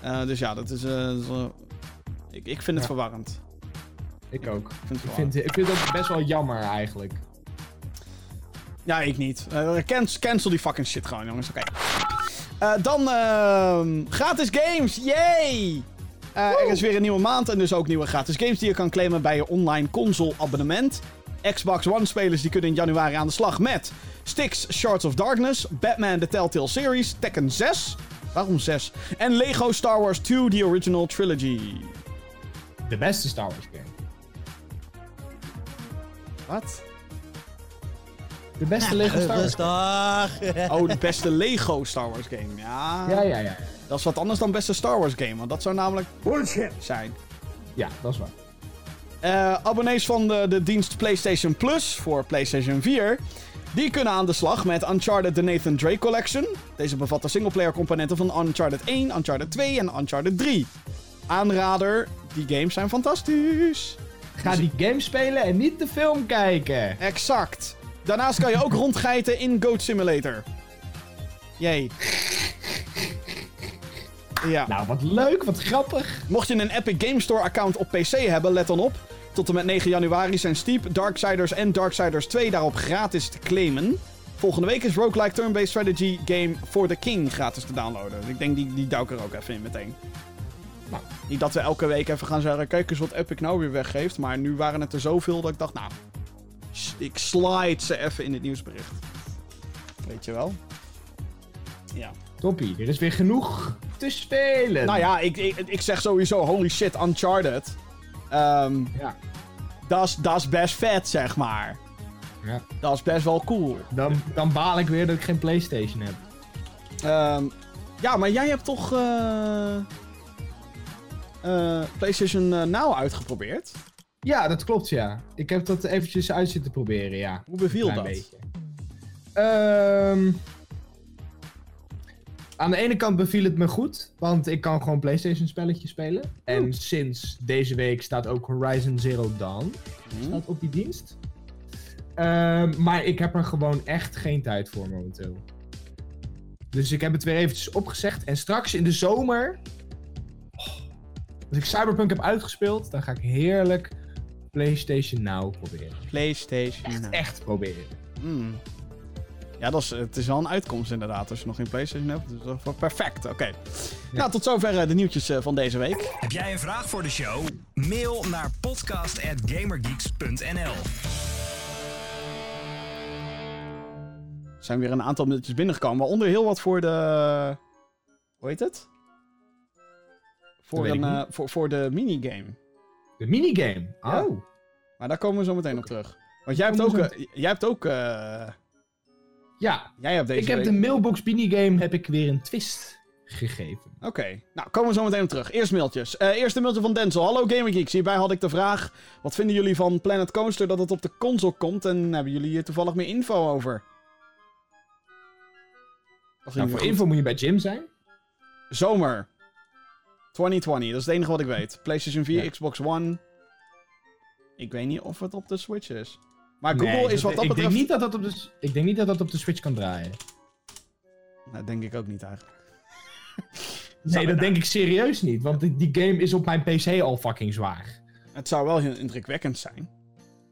Eh, dus ja, dat is... eh, ik, ik vind het Ja. verwarrend. Ik ook. Ik vind het Ik vind, ik vind best wel jammer eigenlijk. Ja, ik niet. Eh, cancel, cancel die fucking shit gewoon, jongens. Oké. Dan ehm, gratis games. Yay! Er is weer een nieuwe maand en dus ook nieuwe gratis games die je kan claimen bij je online console abonnement. Xbox One spelers die kunnen in januari aan de slag met Styx Shards of Darkness, Batman The Telltale Series, Tekken 6. Waarom 6? En Lego Star Wars 2 The Original Trilogy. De beste Star Wars game. Wat? De beste Lego Star Wars game. Oh, de beste Lego Star Wars game. Ja, Ja, ja, ja. dat is wat anders dan beste Star Wars game, want dat zou namelijk Bullshit. zijn. Ja, dat is waar. Eh, abonnees van de, de dienst PlayStation Plus voor PlayStation 4. Die kunnen aan de slag met Uncharted The Nathan Drake Collection. Deze bevat de singleplayer componenten van Uncharted 1, Uncharted 2 en Uncharted 3. Aanrader, die games zijn fantastisch. Ga die game spelen en niet de film kijken. Exact. Daarnaast kan je ook rondgeiten in Goat Simulator. Jee. Ja. Nou, wat leuk, wat grappig. Mocht je een Epic Game Store account op PC hebben, let dan op. Tot en met 9 januari zijn Steep, Darksiders en Darksiders 2 daarop gratis te claimen. Volgende week is Roguelike Turn-Based Strategy Game For The King gratis te downloaden. Dus ik denk die, die duw ik er ook even in meteen. Nou. Niet dat we elke week even gaan zeggen, kijk eens wat Epic nou weer weggeeft. Maar nu waren het er zoveel dat ik dacht, nou, ik slide ze even in het nieuwsbericht. Weet je wel? Ja. Toppie, er is weer genoeg te spelen. Nou ja, ik, ik, ik zeg sowieso, holy shit, Uncharted. Ehm Ja. Dat is- dat is best vet, zeg maar. ja. Dat is best wel cool. Dan, dan baal ik weer dat ik geen PlayStation heb. Ehm, ja, maar jij hebt toch eh, eh, PlayStation eh, Now uitgeprobeerd? Ja, dat klopt, ja. Ik heb dat eventjes uit zitten proberen, ja. Hoe beviel dat? beetje. Ehm, aan de ene kant beviel het me goed, want ik kan gewoon PlayStation spelletjes spelen. En sinds deze week staat ook Horizon Zero Dawn staat op die dienst. Ehm, maar ik heb er gewoon echt geen tijd voor momenteel. Dus ik heb het weer eventjes opgezegd. En straks in de zomer, oh, als ik Cyberpunk heb uitgespeeld, dan ga ik heerlijk PlayStation Now proberen. PlayStation Now. Echt proberen. Hmm. Ja, dat is, het is wel een uitkomst inderdaad. Als je nog geen PlayStation hebt. Dus dat is wel perfect. Oké. Nou, tot zover eh, de nieuwtjes eh, van deze week. Heb jij een vraag voor de show? Mail naar podcast@gamergeeks.nl. Er zijn weer een aantal mailtjes binnengekomen. Waaronder heel wat voor de... Hoe heet het? Voor, een, eh, voor, voor de minigame. De minigame. Ja. Oh. Maar daar komen we zo meteen op terug. Want jij hebt ook... eh, jij hebt ook... eh, Ja, jij hebt deze ik heb week- de mailbox minigame heb ik weer een twist gegeven. Oké, nou komen we zo meteen op terug. Eerst mailtjes. Eh eerste mailtje van Denzel. Hallo GamerGeeks. Hierbij had ik de vraag... Wat vinden jullie van Planet Coaster dat het op de console komt? En hebben jullie hier toevallig meer info over? Of Nou, voor info moet je bij Jim zijn. Zomer. 2020, dat is het enige wat ik weet. PlayStation 4, Ja. Xbox One. Ik weet niet of het op de Switch is. Maar Google Nee, is wat dat ik betreft... Denk niet dat dat op de, ik denk niet dat dat op de Switch kan draaien. Nou, denk ik ook niet eigenlijk. Nee, dat denk ik serieus niet. Want die, die game is op mijn PC al fucking zwaar. Het zou wel heel indrukwekkend zijn.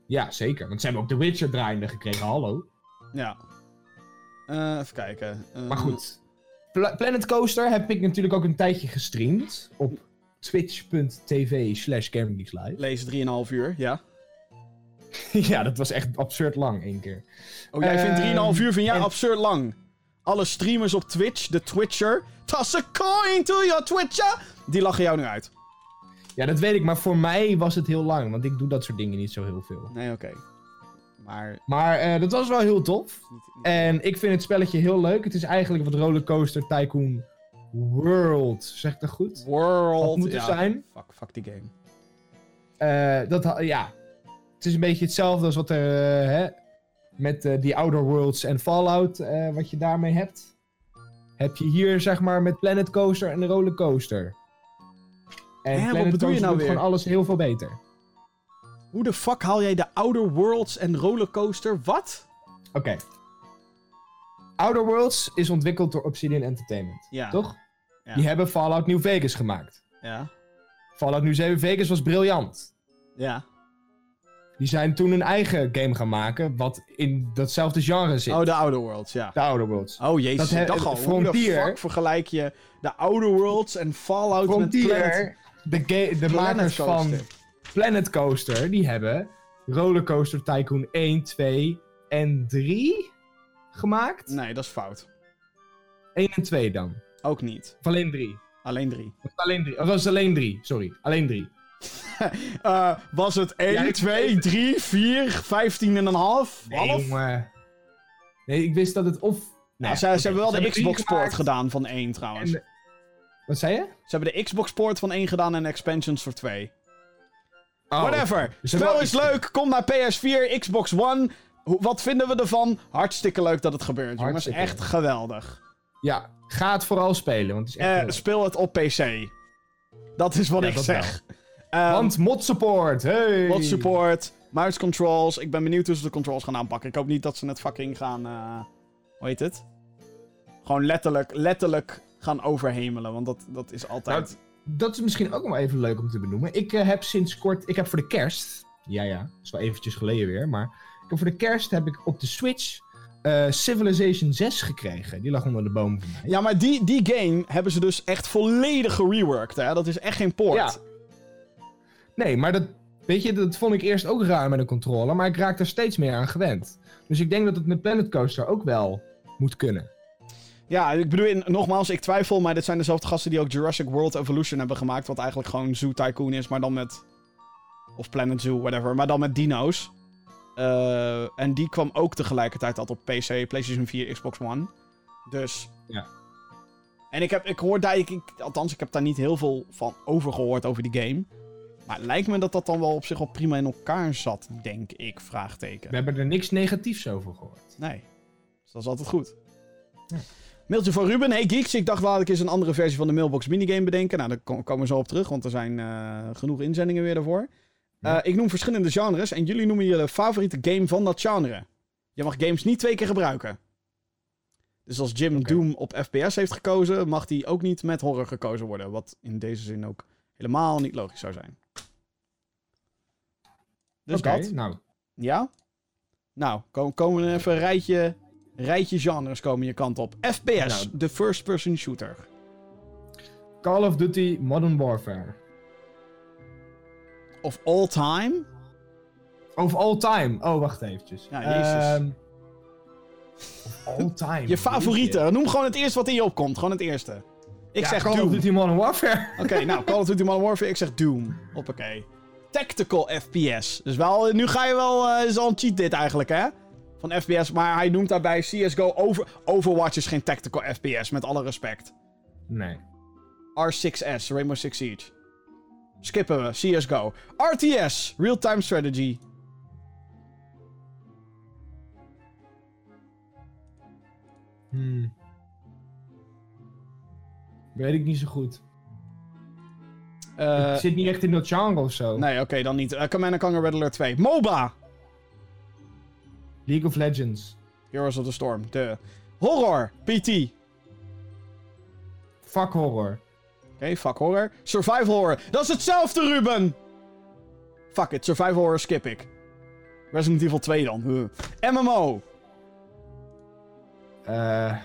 Ja, zeker. Want ze hebben ook The Witcher draaiende gekregen, hallo. Ja. Eh, even kijken. Eh, Maar goed. Pla- Planet Coaster heb ik natuurlijk ook een tijdje gestreamd. Op twitch.tv slash. Lees 3,5 uur, ja. ja, dat was echt absurd lang één keer. Oh, jij vindt Ehm, 3,5 uur jij en- absurd lang. Alle streamers op Twitch, de Twitcher. Toss a coin to your Twitcher. Die lachen jou nu uit. Ja, dat weet ik, maar voor mij was het heel lang, want ik doe dat soort dingen niet zo heel veel. Nee, oké. Maar. Maar eh, dat was wel heel tof. Niet, niet- En ik vind het spelletje heel leuk. Het is eigenlijk wat Rollercoaster Tycoon World, zeg ik dat goed? World. Had moeten ja, zijn. Fuck, fuck die game. Eh, dat, ja, het is een beetje hetzelfde als wat er eh, hè, met eh, die Outer Worlds en Fallout, eh, wat je daarmee hebt. Heb je hier zeg maar met Planet Coaster en Rollercoaster. En Hè, wat Planet bedoel je Coaster nou weer? gewoon alles heel veel beter. Hoe de fuck haal jij de Outer Worlds en Rollercoaster? Wat? Oké. Outer Worlds is ontwikkeld door Obsidian Entertainment, Ja. toch? Ja. Die hebben Fallout New Vegas gemaakt. Ja. Fallout New Vegas was briljant. Ja. Die zijn toen een eigen game gaan maken, wat in datzelfde genre zit. Oh, de Outer Worlds, ja. De Outer Worlds. Oh jezus, Dat dacht al, hoe Frontier- fuck vergelijk je de Outer Worlds en Fallout met Planet, Frontier, de, makers van? Planet Coaster, die hebben Rollercoaster Tycoon 1, 2 en 3 gemaakt. Nee, dat is fout. 1 en 2 dan. Ook niet. Of alleen 3. Alleen drie. Of alleen 3. Of was alleen 3? Sorry, alleen 3. Eh, was het 1, Ja, ik- 2, 3, 4, 15 en een half? Nee, Half? jongen. Nee, ik wist dat het of... Nou, ze, ze hebben wel de Xbox-poort gedaan van 1 trouwens. en- Wat zei je? Ze hebben de Xbox-poort van 1 gedaan en expansions voor 2. Oh, Whatever. Dus Spel wel- is leuk. Kom naar PS4, Xbox One. Wat vinden we ervan? Hartstikke leuk dat het gebeurt, jongens. Echt geweldig. Ja, ga het vooral spelen, want het is echt Eh, speel het op PC. Dat is wat Ja, ik zeg. Ehm, Want mod support, hey! Mod support, mouse controls. Ik ben benieuwd hoe ze de controls gaan aanpakken. Ik hoop niet dat ze het fucking gaan. eh hoe heet het? Gewoon letterlijk, letterlijk gaan overhemelen. Want dat, dat is altijd. Nou, dat is misschien ook nog wel even leuk om te benoemen. Ik eh, heb sinds kort, ik heb voor de kerst, ja ja, dat is wel eventjes geleden weer, maar ik heb voor de kerst heb ik op de Switch eh, Civilization 6 gekregen. Die lag onder de boom van mij. Ja, maar die, die game hebben ze dus echt volledig gereworked. Hè? Dat is echt geen poort. Ja. Nee, maar dat, weet je, dat vond ik eerst ook raar met een controller, maar ik raak er steeds meer aan gewend. Dus ik denk dat het met Planet Coaster ook wel moet kunnen. Ja, ik bedoel, in- nogmaals, ik twijfel, maar dit zijn dezelfde gasten die ook Jurassic World Evolution hebben gemaakt. Wat eigenlijk gewoon Zoo Tycoon is, maar dan met. Of Planet Zoo, whatever. Maar dan met dino's. Eh, en die kwam ook tegelijkertijd al op PC, PlayStation 4, Xbox One. Dus. Ja. En ik, heb, ik hoor daar, ik, ik- althans, ik heb daar niet heel veel van over gehoord over die game. Maar lijkt me dat dat dan wel op zich wel prima in elkaar zat, denk ik, vraagteken. We hebben er niks negatiefs over gehoord. Nee. Dus dat is altijd goed. Mailtje van Ruben. Hey geeks, ik dacht laat ik eens een andere versie van de mailbox minigame bedenken. Nou, daar ko- komen we zo op terug, want er zijn eh, genoeg inzendingen weer daarvoor. Ja. Eh, ik noem verschillende genres en jullie noemen jullie favoriete game van dat genre. Je mag games niet twee keer gebruiken. Dus als Jim. Doom op FPS heeft gekozen, mag die ook niet met horror gekozen worden. Wat in deze zin ook helemaal niet logisch zou zijn. Dus dat. nou, Ja? Nou, kom- komen even een rijtje, rijtje genres komen je kant op. FPS, Nou. de first person shooter. Call of Duty Modern Warfare. Of all time? Of all time. Oh, wacht eventjes. Ja, jezus. Ehm, all time. Je favoriete. Noem gewoon het eerste wat in je opkomt. Gewoon het eerste. Ik Ja, zeg Call Doom. of Duty Modern Warfare. Oké, nou, Call of Duty Modern Warfare. Ik zeg Doom. Hoppakee. Tactical FPS. Dus wel, nu ga je wel... eh is al een cheat dit eigenlijk, hè? Van FPS. Maar hij noemt daarbij CSGO over... Overwatch is geen tactical FPS, met alle respect. Nee. R6S, Rainbow Six Siege. Skippen we, CSGO. RTS, Real-Time Strategy. Hmm. Weet ik niet zo goed. Eh, ik zit niet echt in dat genre of zo. nee, oké, dan niet. Uh, Command Conquer Red Alert 2. MOBA! League of Legends. Heroes of the Storm, de. Horror, PT. Oké, Fuck horror. fuck horror. Survival horror. Dat is hetzelfde, Ruben! Fuck it, survival horror skip ik. Resident Evil 2 dan. Huh. MMO. Eh.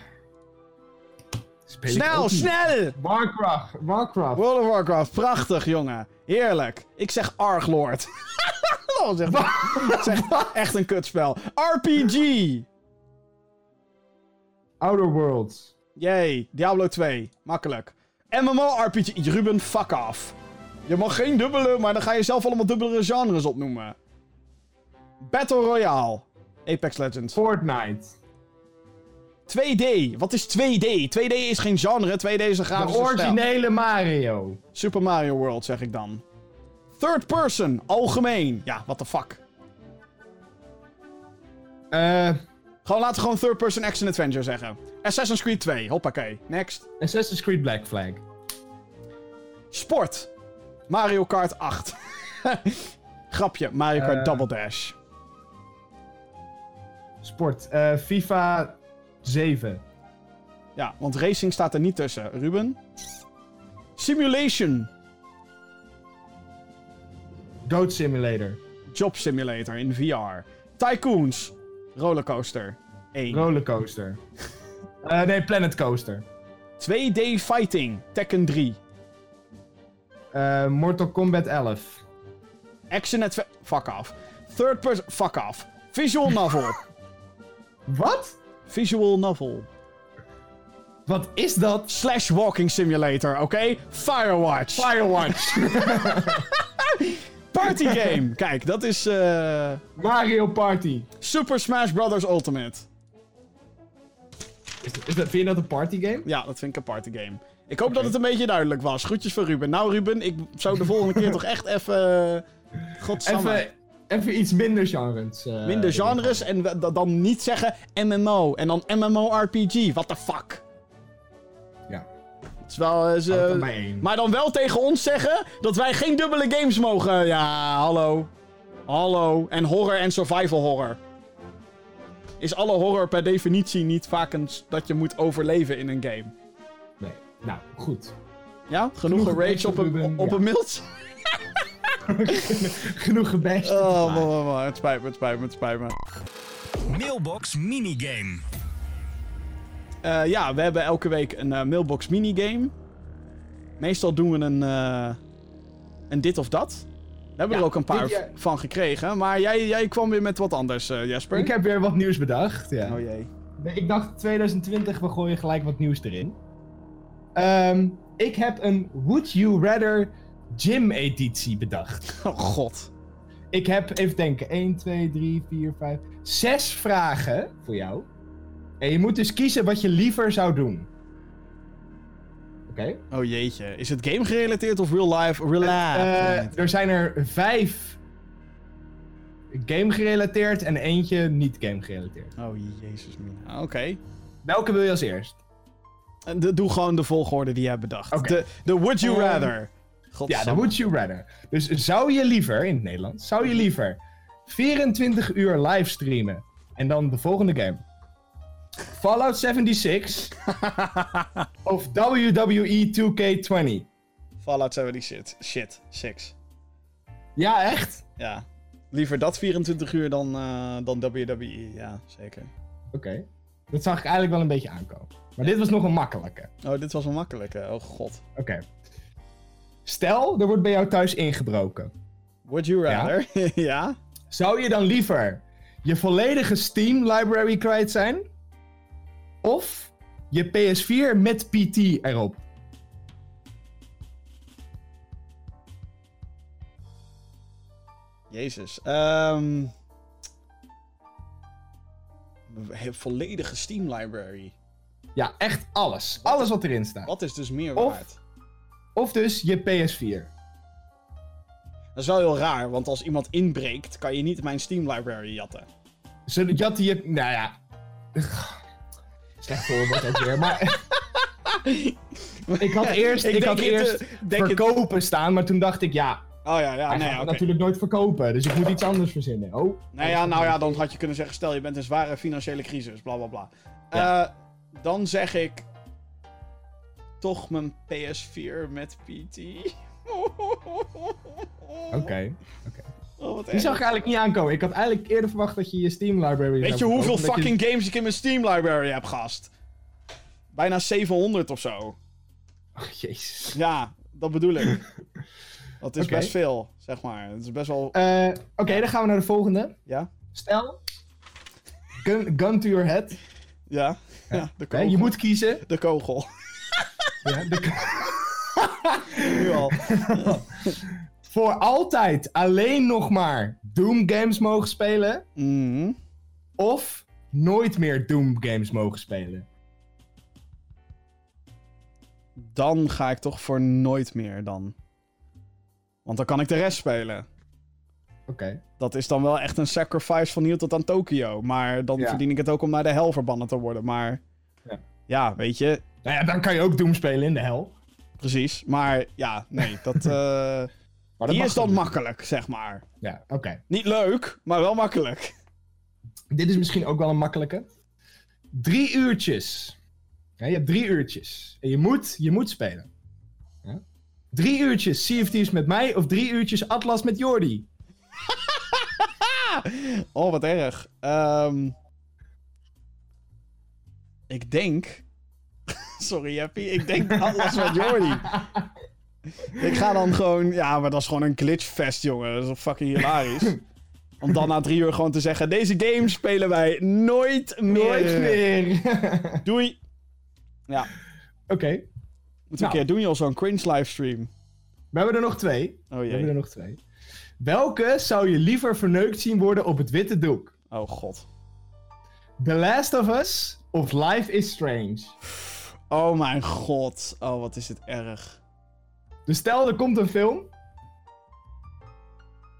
Speel Snel, snel! Warcraft. Warcraft. World of Warcraft, prachtig jongen. Heerlijk. Ik zeg Arglord. Dat is echt, echt een kutspel. RPG. Outer Worlds. Yay, Diablo 2. Makkelijk. MMORPG. Ruben, fuck off. Je mag geen dubbele, maar dan ga je zelf allemaal dubbele genres opnoemen. Battle Royale. Apex Legends. Fortnite. 2D. Wat is 2D? 2D is geen genre. 2D is een De grafische stijl. originele Mario. Super Mario World, zeg ik dan. Third person. Algemeen. Ja, what the fuck. Eh, Gewoon laten we gewoon third person action adventure zeggen. Assassin's Creed 2. Hoppakee. Next. Assassin's Creed Black Flag. Sport. Mario Kart 8. Grapje. Mario Kart Eh. Double Dash. Sport. eh, FIFA 7. Ja, want racing staat er niet tussen. Ruben? Simulation. Goat Simulator. Job Simulator in VR. Tycoons. Rollercoaster. 1. Rollercoaster. Eh, nee, Planet Coaster. 2D Fighting. Tekken 3. Eh, Mortal Kombat 11. Action Adventure. Fuck off. Third person. Fuck off. Visual novel. Wat? Visual novel. Wat is dat? Slash walking simulator, oké? Firewatch. Firewatch. Party game. Kijk, dat is eh, Mario Party. Super Smash Bros. Ultimate. Is, is dat, vind je dat een party game? Ja, dat vind ik een party game. Ik hoop dat het een beetje duidelijk was. Groetjes van Ruben. Nou, Ruben, ik zou de volgende keer toch echt even. eh, Godsamme. Even, even iets minder genres. eh, Minder genres en dan niet zeggen MMO en dan MMORPG. What the fuck? Ja. Het is wel. eh, er maar één. maar dan wel tegen ons zeggen dat wij geen dubbele games mogen. Ja, hallo. Hallo. En horror en survival horror. Is alle horror per definitie niet vaak een, dat je moet overleven in een game? Nee. Nou, goed. Ja? Genoeg, Genoeg gerage op een, op ja. een? Genoeg gebashed. Oh, man, man, man. het spijt me, het spijt me, het spijt me. Mailbox minigame. Eh, ja, we hebben elke week een eh, mailbox minigame. Meestal doen we een, eh, een dit of dat. We hebben Ja, er ook een paar van gekregen. Maar jij, jij kwam weer met wat anders, eh, Jesper. Ik heb weer wat nieuws bedacht. Ja. Oh jee. Nee, Ik dacht 2020, we gooien gelijk wat nieuws erin. Ehm, ik heb een Would You Rather Gym editie bedacht. Oh god. Ik heb, even denken, 1, 2, 3, 4, 5, 6 vragen voor jou. En je moet dus kiezen wat je liever zou doen. Oké? Oh jeetje. Is het game gerelateerd of real life? Real Eh, life. er zijn er vijf game gerelateerd en eentje niet game gerelateerd. oh jezus mina. Oké. Welke wil je als eerst? De- Doe gewoon de volgorde die je hebt bedacht. De, de would you Ehm, Ja, de. Would You Rather. Dus zou je liever, in het Nederlands, zou je liever 24 uur livestreamen en dan de volgende game? Fallout 76 of E WWE 2K20? Fallout 70 shit. Shit. 6. Ja, echt? Ja. Liever dat 24 uur dan, eh, dan WWE. Ja, zeker. Oké. Dat zag ik eigenlijk wel een beetje aankomen. Maar dit was nog een makkelijke. Oh, dit was wel makkelijk. hè. Oh god. Oké. Stel, er wordt bij jou thuis ingebroken. Would you rather? Ja? Zou je dan liever je volledige Steam library kwijt zijn? Of je PS4 met PT erop? Jezus. He- volledige Steam library. Ja, echt alles. Alles wat erin staat. Wat is dus meer Of- waard? Of dus je PS4. Dat is wel heel raar, want als iemand inbreekt, kan je niet mijn Steam library jatten. Zodat jatte je... Nou ja... Slecht voorbeeld ook weer, maar... ik had eerst, Ik ik had eerst eh, het- verkopen staan, maar toen dacht ik, ja, Oh ja, ja, hij nee, natuurlijk nooit verkopen, dus ik moet iets anders verzinnen. Oh. Nou ja, nou ja, dan had je kunnen zeggen, stel je bent in een zware financiële crisis, bla bla bla. Ja. Eh, dan zeg ik toch mijn PS4 met PT. Oké. Oh, Die erg. zag ik eigenlijk niet aankomen. Ik had eigenlijk eerder verwacht dat je je Steam library Weet je hoeveel je- fucking games ik in mijn Steam library heb, gast? Bijna 700 of zo. Oh, jezus. Ja, dat bedoel ik. Dat is best veel, zeg maar. Het is best wel... Eh, Oké, dan gaan we naar de volgende. Ja? Stel, gun, gun to your head. Ja? Ja, de kogel. je moet kiezen. De kogel. Ja, de- Nu al. voor altijd alleen nog maar Doom games mogen spelen. Mhm. Of nooit meer Doom games mogen spelen. Dan ga ik toch voor nooit meer dan. Want dan kan ik de rest spelen. Oké. Dat is dan wel echt een sacrifice van hier tot aan Tokio. Maar dan Ja. verdien ik het ook om naar de hel verbannen te worden. Maar Ja. ja, weet je, Nou ja, dan kan je ook Doom spelen in de hel. precies. Maar ja, nee, dat, eh, Maar dat die is dan makkelijk, zeg maar. Ja, oké. Niet leuk, maar wel makkelijk. Dit is misschien ook wel een makkelijke. Drie uurtjes. Ja, je hebt drie uurtjes. En je moet, je moet spelen. Ja? Drie uurtjes Thieves met mij of drie uurtjes Atlas met Jordi. Oh, wat erg. Ehm, ik denk... Sorry, Happy. Ik denk Atlas met Jordi. ik ga dan gewoon... Ja, maar dat is gewoon een glitchfest, jongen. Dat is toch fucking hilarisch. Om dan na drie uur gewoon te zeggen... Deze game spelen wij nooit meer. Nooit meer. Doei. Ja, Oké. moeten we Nou. een keer doen, joh. Zo'n cringe livestream. We hebben er nog twee. Oh We hebben er jee. nog twee. Welke zou je liever verneukt zien worden op het witte doek? Oh god. The Last of Us of Life is Strange? Oh mijn god. Oh, wat is dit erg. Dus stel, er komt een film.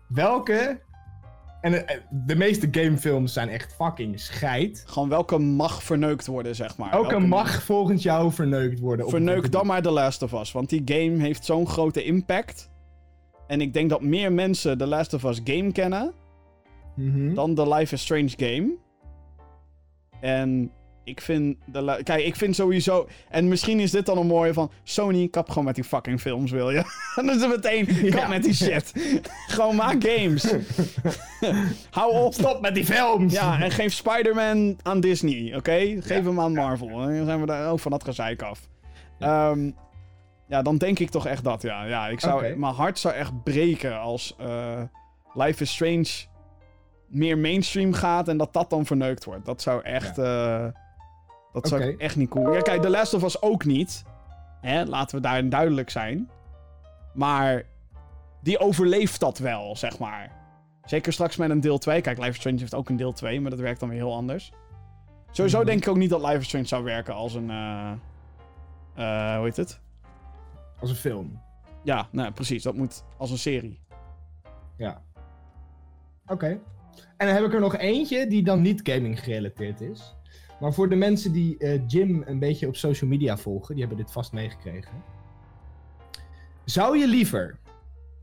Welke... En eh, de meeste gamefilms zijn echt fucking scheid. Gewoon welke mag verneukt worden, zeg maar. Welke Welke mag volgens jou verneukt worden? het Verneuk dan maar The Last of Us. Want die game heeft zo'n grote impact. En ik denk dat meer mensen The Last of Us game kennen. Mhm. dan de Life is Strange game. En ik vind... De Kijk, ik vind sowieso... En misschien is dit dan een mooie van... Sony, kap gewoon met die fucking films, wil je? dan is het meteen... Kap Ja. met die shit. gewoon maak games. Hou op. Stop met die films! Ja, en geef Spider-Man aan Disney, oké? Geef hem aan Marvel. Dan zijn we daar ook van dat gezeik af. Ja. ja, dan denk ik toch echt dat, ja. ja ik zou. Mijn hart zou echt breken als eh, Life is Strange meer mainstream gaat en dat dat dan verneukt wordt. Dat zou echt... eh, dat zou ik echt niet cool. Ja, kijk, The Last of Us ook niet. Hè? Laten we daarin duidelijk zijn. Maar die overleeft dat wel, zeg maar. Zeker straks met een deel 2. Kijk, Life is Strange heeft ook een deel 2, maar dat werkt dan weer heel anders. Sowieso Mhm. denk ik ook niet dat Life is Strange zou werken als een... eh eh, hoe heet het? Als een film. Ja, nou precies. Dat moet als een serie. Ja. Oké. En dan heb ik er nog eentje die dan niet gaming gerelateerd is. Maar voor de mensen die eh, Jim een beetje op social media volgen, die hebben dit vast meegekregen. Zou je liever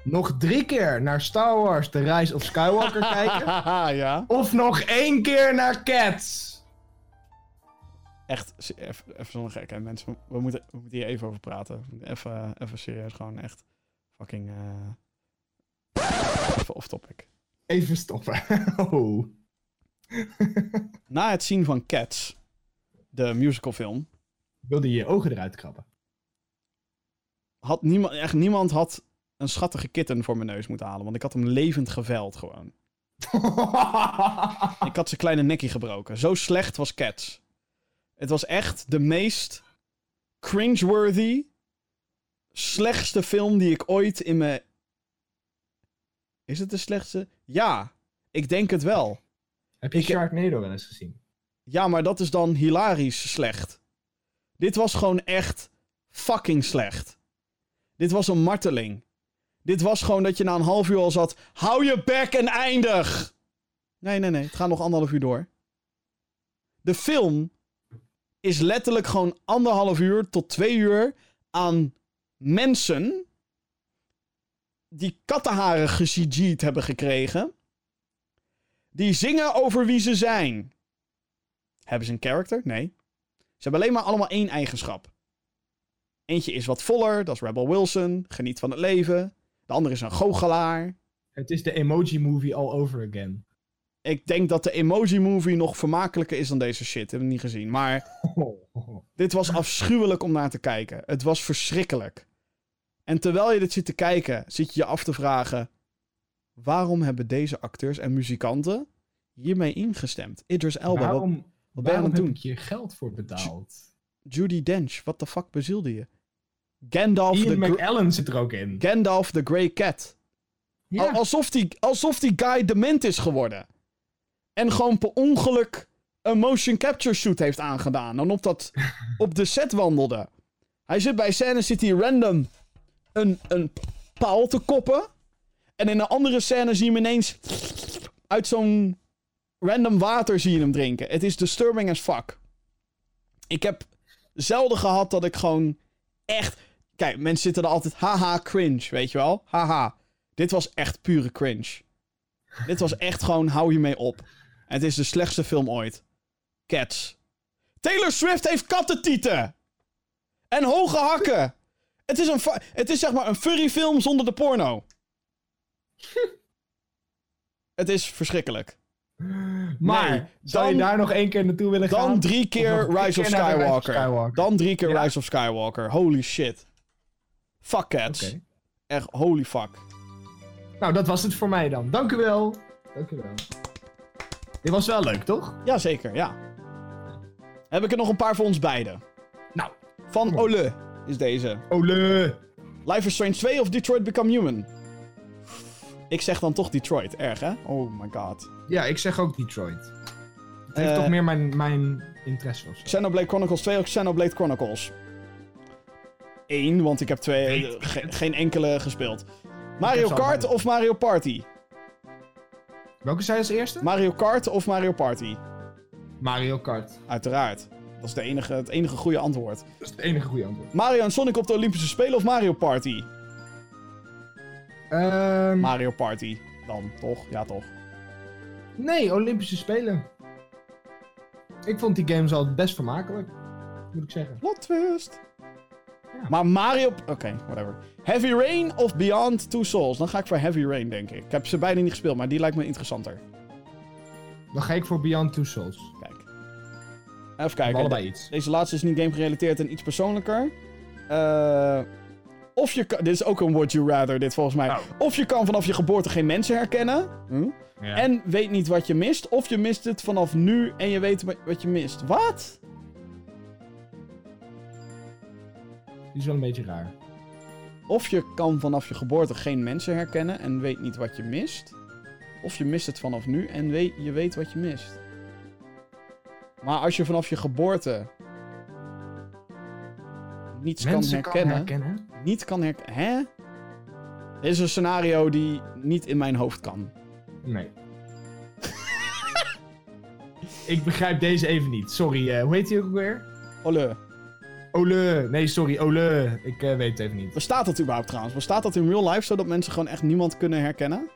nog drie keer naar Star Wars The Rise of Skywalker kijken? ja. Of nog één keer naar Cats? Echt, even, even zonder gekheid, mensen. We, moeten, we moeten hier even over praten. Even, even serieus, gewoon echt fucking... eh, even off topic. Even stoppen. oh. Na het zien van Cats, de musicalfilm, Wilde je je ogen eruit krabben? had niemand, echt niemand had een schattige kitten voor mijn neus moeten halen. Want ik had hem levend geveld gewoon. Ik had zijn kleine nekkie gebroken. Zo slecht was Cats. Het was echt de meest cringeworthy, slechtste film die ik ooit in mijn... Is het de slechtste? Ja, ik denk het wel. Heb je Ik- Sharknado wel eens gezien? Ja, maar dat is dan hilarisch slecht. Dit was gewoon echt fucking slecht. Dit was een marteling. Dit was gewoon dat je na een half uur al zat. Hou je bek en eindig! Nee, nee, nee. Het gaat nog anderhalf uur door. De film is letterlijk gewoon anderhalf uur tot twee uur aan mensen die kattenharen ge-CG'd hebben gekregen. Die zingen over wie ze zijn. Hebben ze een character? Nee. Ze hebben alleen maar allemaal één eigenschap. Eentje is wat voller, dat is Rebel Wilson, geniet van het leven. De andere is een goochelaar. Het is de emoji movie all over again. Ik denk dat de Emoji Movie nog vermakelijker is dan deze shit. Heb ik niet gezien. Maar dit was afschuwelijk om naar te kijken. Het was verschrikkelijk. En terwijl je dit zit te kijken, zit je je af te vragen... waarom hebben deze acteurs en muzikanten hiermee ingestemd? Idris Elba, waarom wat ben je aan het heb doen? ik je geld voor betaald? Judy Dench, wat de fuck bezielde je? Gandalf Ian the, McAllen zit er ook in. Gandalf the Grey Cat. Ja. Al- Alsof, die, alsof die guy dement is geworden. En gewoon per ongeluk een motion capture shoot heeft aangedaan. En op, dat, op de set wandelde. Hij zit bij scène, zit hij random een, een paal te koppen. En in een andere scène zie je hem ineens uit zo'n random water zie je hem drinken. Het is disturbing as fuck. Ik heb zelden gehad dat ik gewoon echt... Kijk, mensen zitten er altijd, haha, cringe, weet je wel? Haha. Dit was echt pure cringe. Dit was echt gewoon, hou je mee op. Het is de slechtste film ooit. Cats. Taylor Swift heeft kattentieten! En hoge hakken! Het is, een het is zeg maar een furry film zonder de porno. het is verschrikkelijk. maar, nee, zou dan- je daar nog één keer naartoe willen gaan? Dan drie keer Rise of keer naar de Rise of Skywalker. Dan drie keer Ja. Rise of Skywalker. Holy shit. Fuck cats. Echt holy fuck. Nou, dat was het voor mij dan. Dank u wel. Dank u wel. Dit was wel leuk, toch? Jazeker, ja. Heb ik er nog een paar voor ons beiden. Nou, Van Ole is deze. ole. Life is Strange 2 of Detroit Become Human? Ik zeg dan toch Detroit. Erg, hè? Oh my god. Ja, ik zeg ook Detroit. Het heeft Eh, toch meer mijn, mijn interesse of zo. Xenoblade Chronicles 2 of Xenoblade Chronicles? Eén, want ik heb twee, ge- het. geen enkele gespeeld. Mario Kart of Mario Party? Welke zei als eerste? Mario Kart of Mario Party? Mario Kart. Uiteraard. Dat is de enige, het enige goede antwoord. Dat is het enige goede antwoord. Mario en Sonic op de Olympische Spelen of Mario Party? Ehm, Mario Party. Dan, toch? Ja, toch. nee, Olympische Spelen. Ik vond die games al best vermakelijk. Moet ik zeggen. Plot twist. Ja. Maar Mario... Oké, whatever. Heavy Rain of Beyond Two Souls? Dan ga ik voor Heavy Rain, denk ik. Ik heb ze beide niet gespeeld, maar die lijkt me interessanter. Dan ga ik voor Beyond Two Souls. Kijk. Even kijken. allebei iets. Deze laatste is niet game gerelateerd en iets persoonlijker. Eh... Of je kan... Dit is ook een Would You Rather, dit volgens mij. Oh. Of je kan vanaf je geboorte geen mensen herkennen. Hm? Ja. En weet niet wat je mist. Of je mist het vanaf nu en je weet wa- wat je mist. Wat? Die is wel een beetje raar. Of je kan vanaf je geboorte geen mensen herkennen en weet niet wat je mist. Of je mist het vanaf nu en weet, je weet wat je mist. Maar als je vanaf je geboorte niets Mensen kan herkennen, herkennen. niet kan herkennen. Hè? Dit is een scenario die niet in mijn hoofd kan. Nee. ik begrijp deze even niet. Sorry, eh, hoe heet hij ook weer? Olle. Ole. Nee, sorry, Ole. Ik eh, weet het even niet. Bestaat dat überhaupt trouwens? Bestaat dat in real life zodat mensen gewoon echt niemand kunnen herkennen?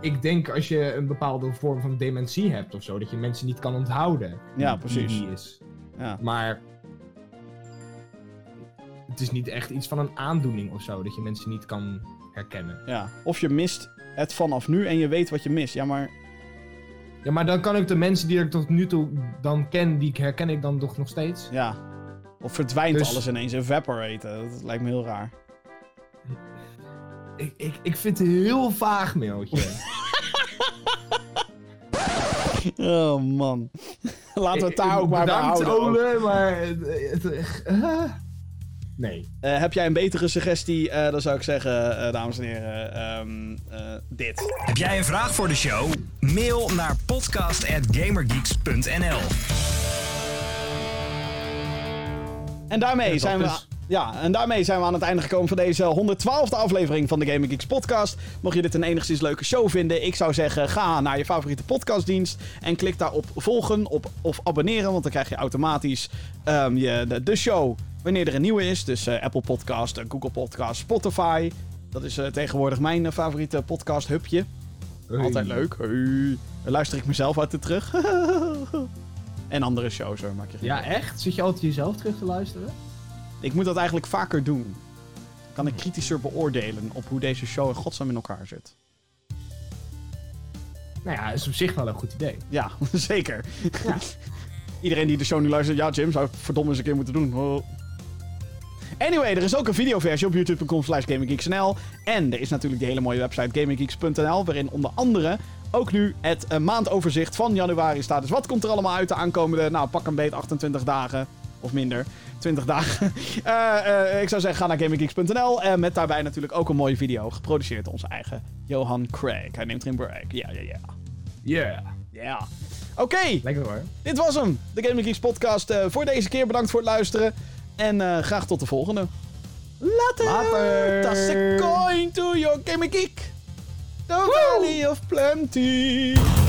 Ik denk als je een bepaalde vorm van dementie hebt of zo, dat je mensen niet kan onthouden. Ja, precies. Die is. Ja. Maar. Het is niet echt iets van een aandoening of zo, dat je mensen niet kan herkennen. ja. Of je mist het vanaf nu en je weet wat je mist. Ja, maar Ja, maar dan kan ik de mensen die ik tot nu toe dan ken, die herken ik dan toch nog steeds. ja. Of verdwijnt Dus- alles ineens, evaporaten. Dat lijkt me heel raar. Ik, ik, ik vind het heel vaag, mailtje. Oh man. Laten we het daar ook maar bij Bedankt, houden. ook. Ole, maar... nee. Eh, heb jij een betere suggestie? Eh, dan zou ik zeggen, eh, dames en heren, ehm, eh, dit. Heb jij een vraag voor de show? Mail naar podcast.gamergeeks.nl En daarmee, zijn we, dus. ja, en daarmee zijn we aan het einde gekomen van deze 112e aflevering van de Gaming Geeks podcast. Mocht je dit een enigszins leuke show vinden, ik zou zeggen ga naar je favoriete podcastdienst en klik daar op volgen op, of abonneren, want dan krijg je automatisch ehm, je, de, de show wanneer er een nieuwe is. Dus eh, Apple Podcast, eh, Google Podcast, Spotify. Dat is eh, tegenwoordig mijn favoriete podcast hubje. Altijd leuk. Hey. Dan luister ik mezelf uit terug. en andere shows hoor, maak je geen Ja, echt? Zit je altijd jezelf terug te luisteren? ik moet dat eigenlijk vaker doen. Kan ik kritischer beoordelen op hoe deze show in godsnaam in elkaar zit. Nou ja, is op zich wel een goed idee. Ja, zeker. Ja. Iedereen die de show nu luistert, ja Jim, zou het verdomme eens een keer moeten doen. Oh. Anyway, er is ook een videoversie op youtube.com slash gaminggeeksnl. En er is natuurlijk die hele mooie website gaminggeeks.nl, waarin onder andere ook nu het eh, maandoverzicht van januari staat. Dus wat komt er allemaal uit de aankomende, nou pak een beet 28 dagen of minder. 20 dagen. Eh, eh, ik zou zeggen, ga naar gaminggeeks.nl. En met daarbij natuurlijk ook een mooie video. Geproduceerd door onze eigen Johan Craig. Hij neemt erin break. Ja, ja, ja. Yeah. Ja. Oké, Lekker hoor. dit was hem. De Gaming Geeks podcast voor deze keer. Bedankt voor het luisteren. En eh, graag tot de volgende. Later. Later. Toss a coin to your Geek. The Valley of Plenty.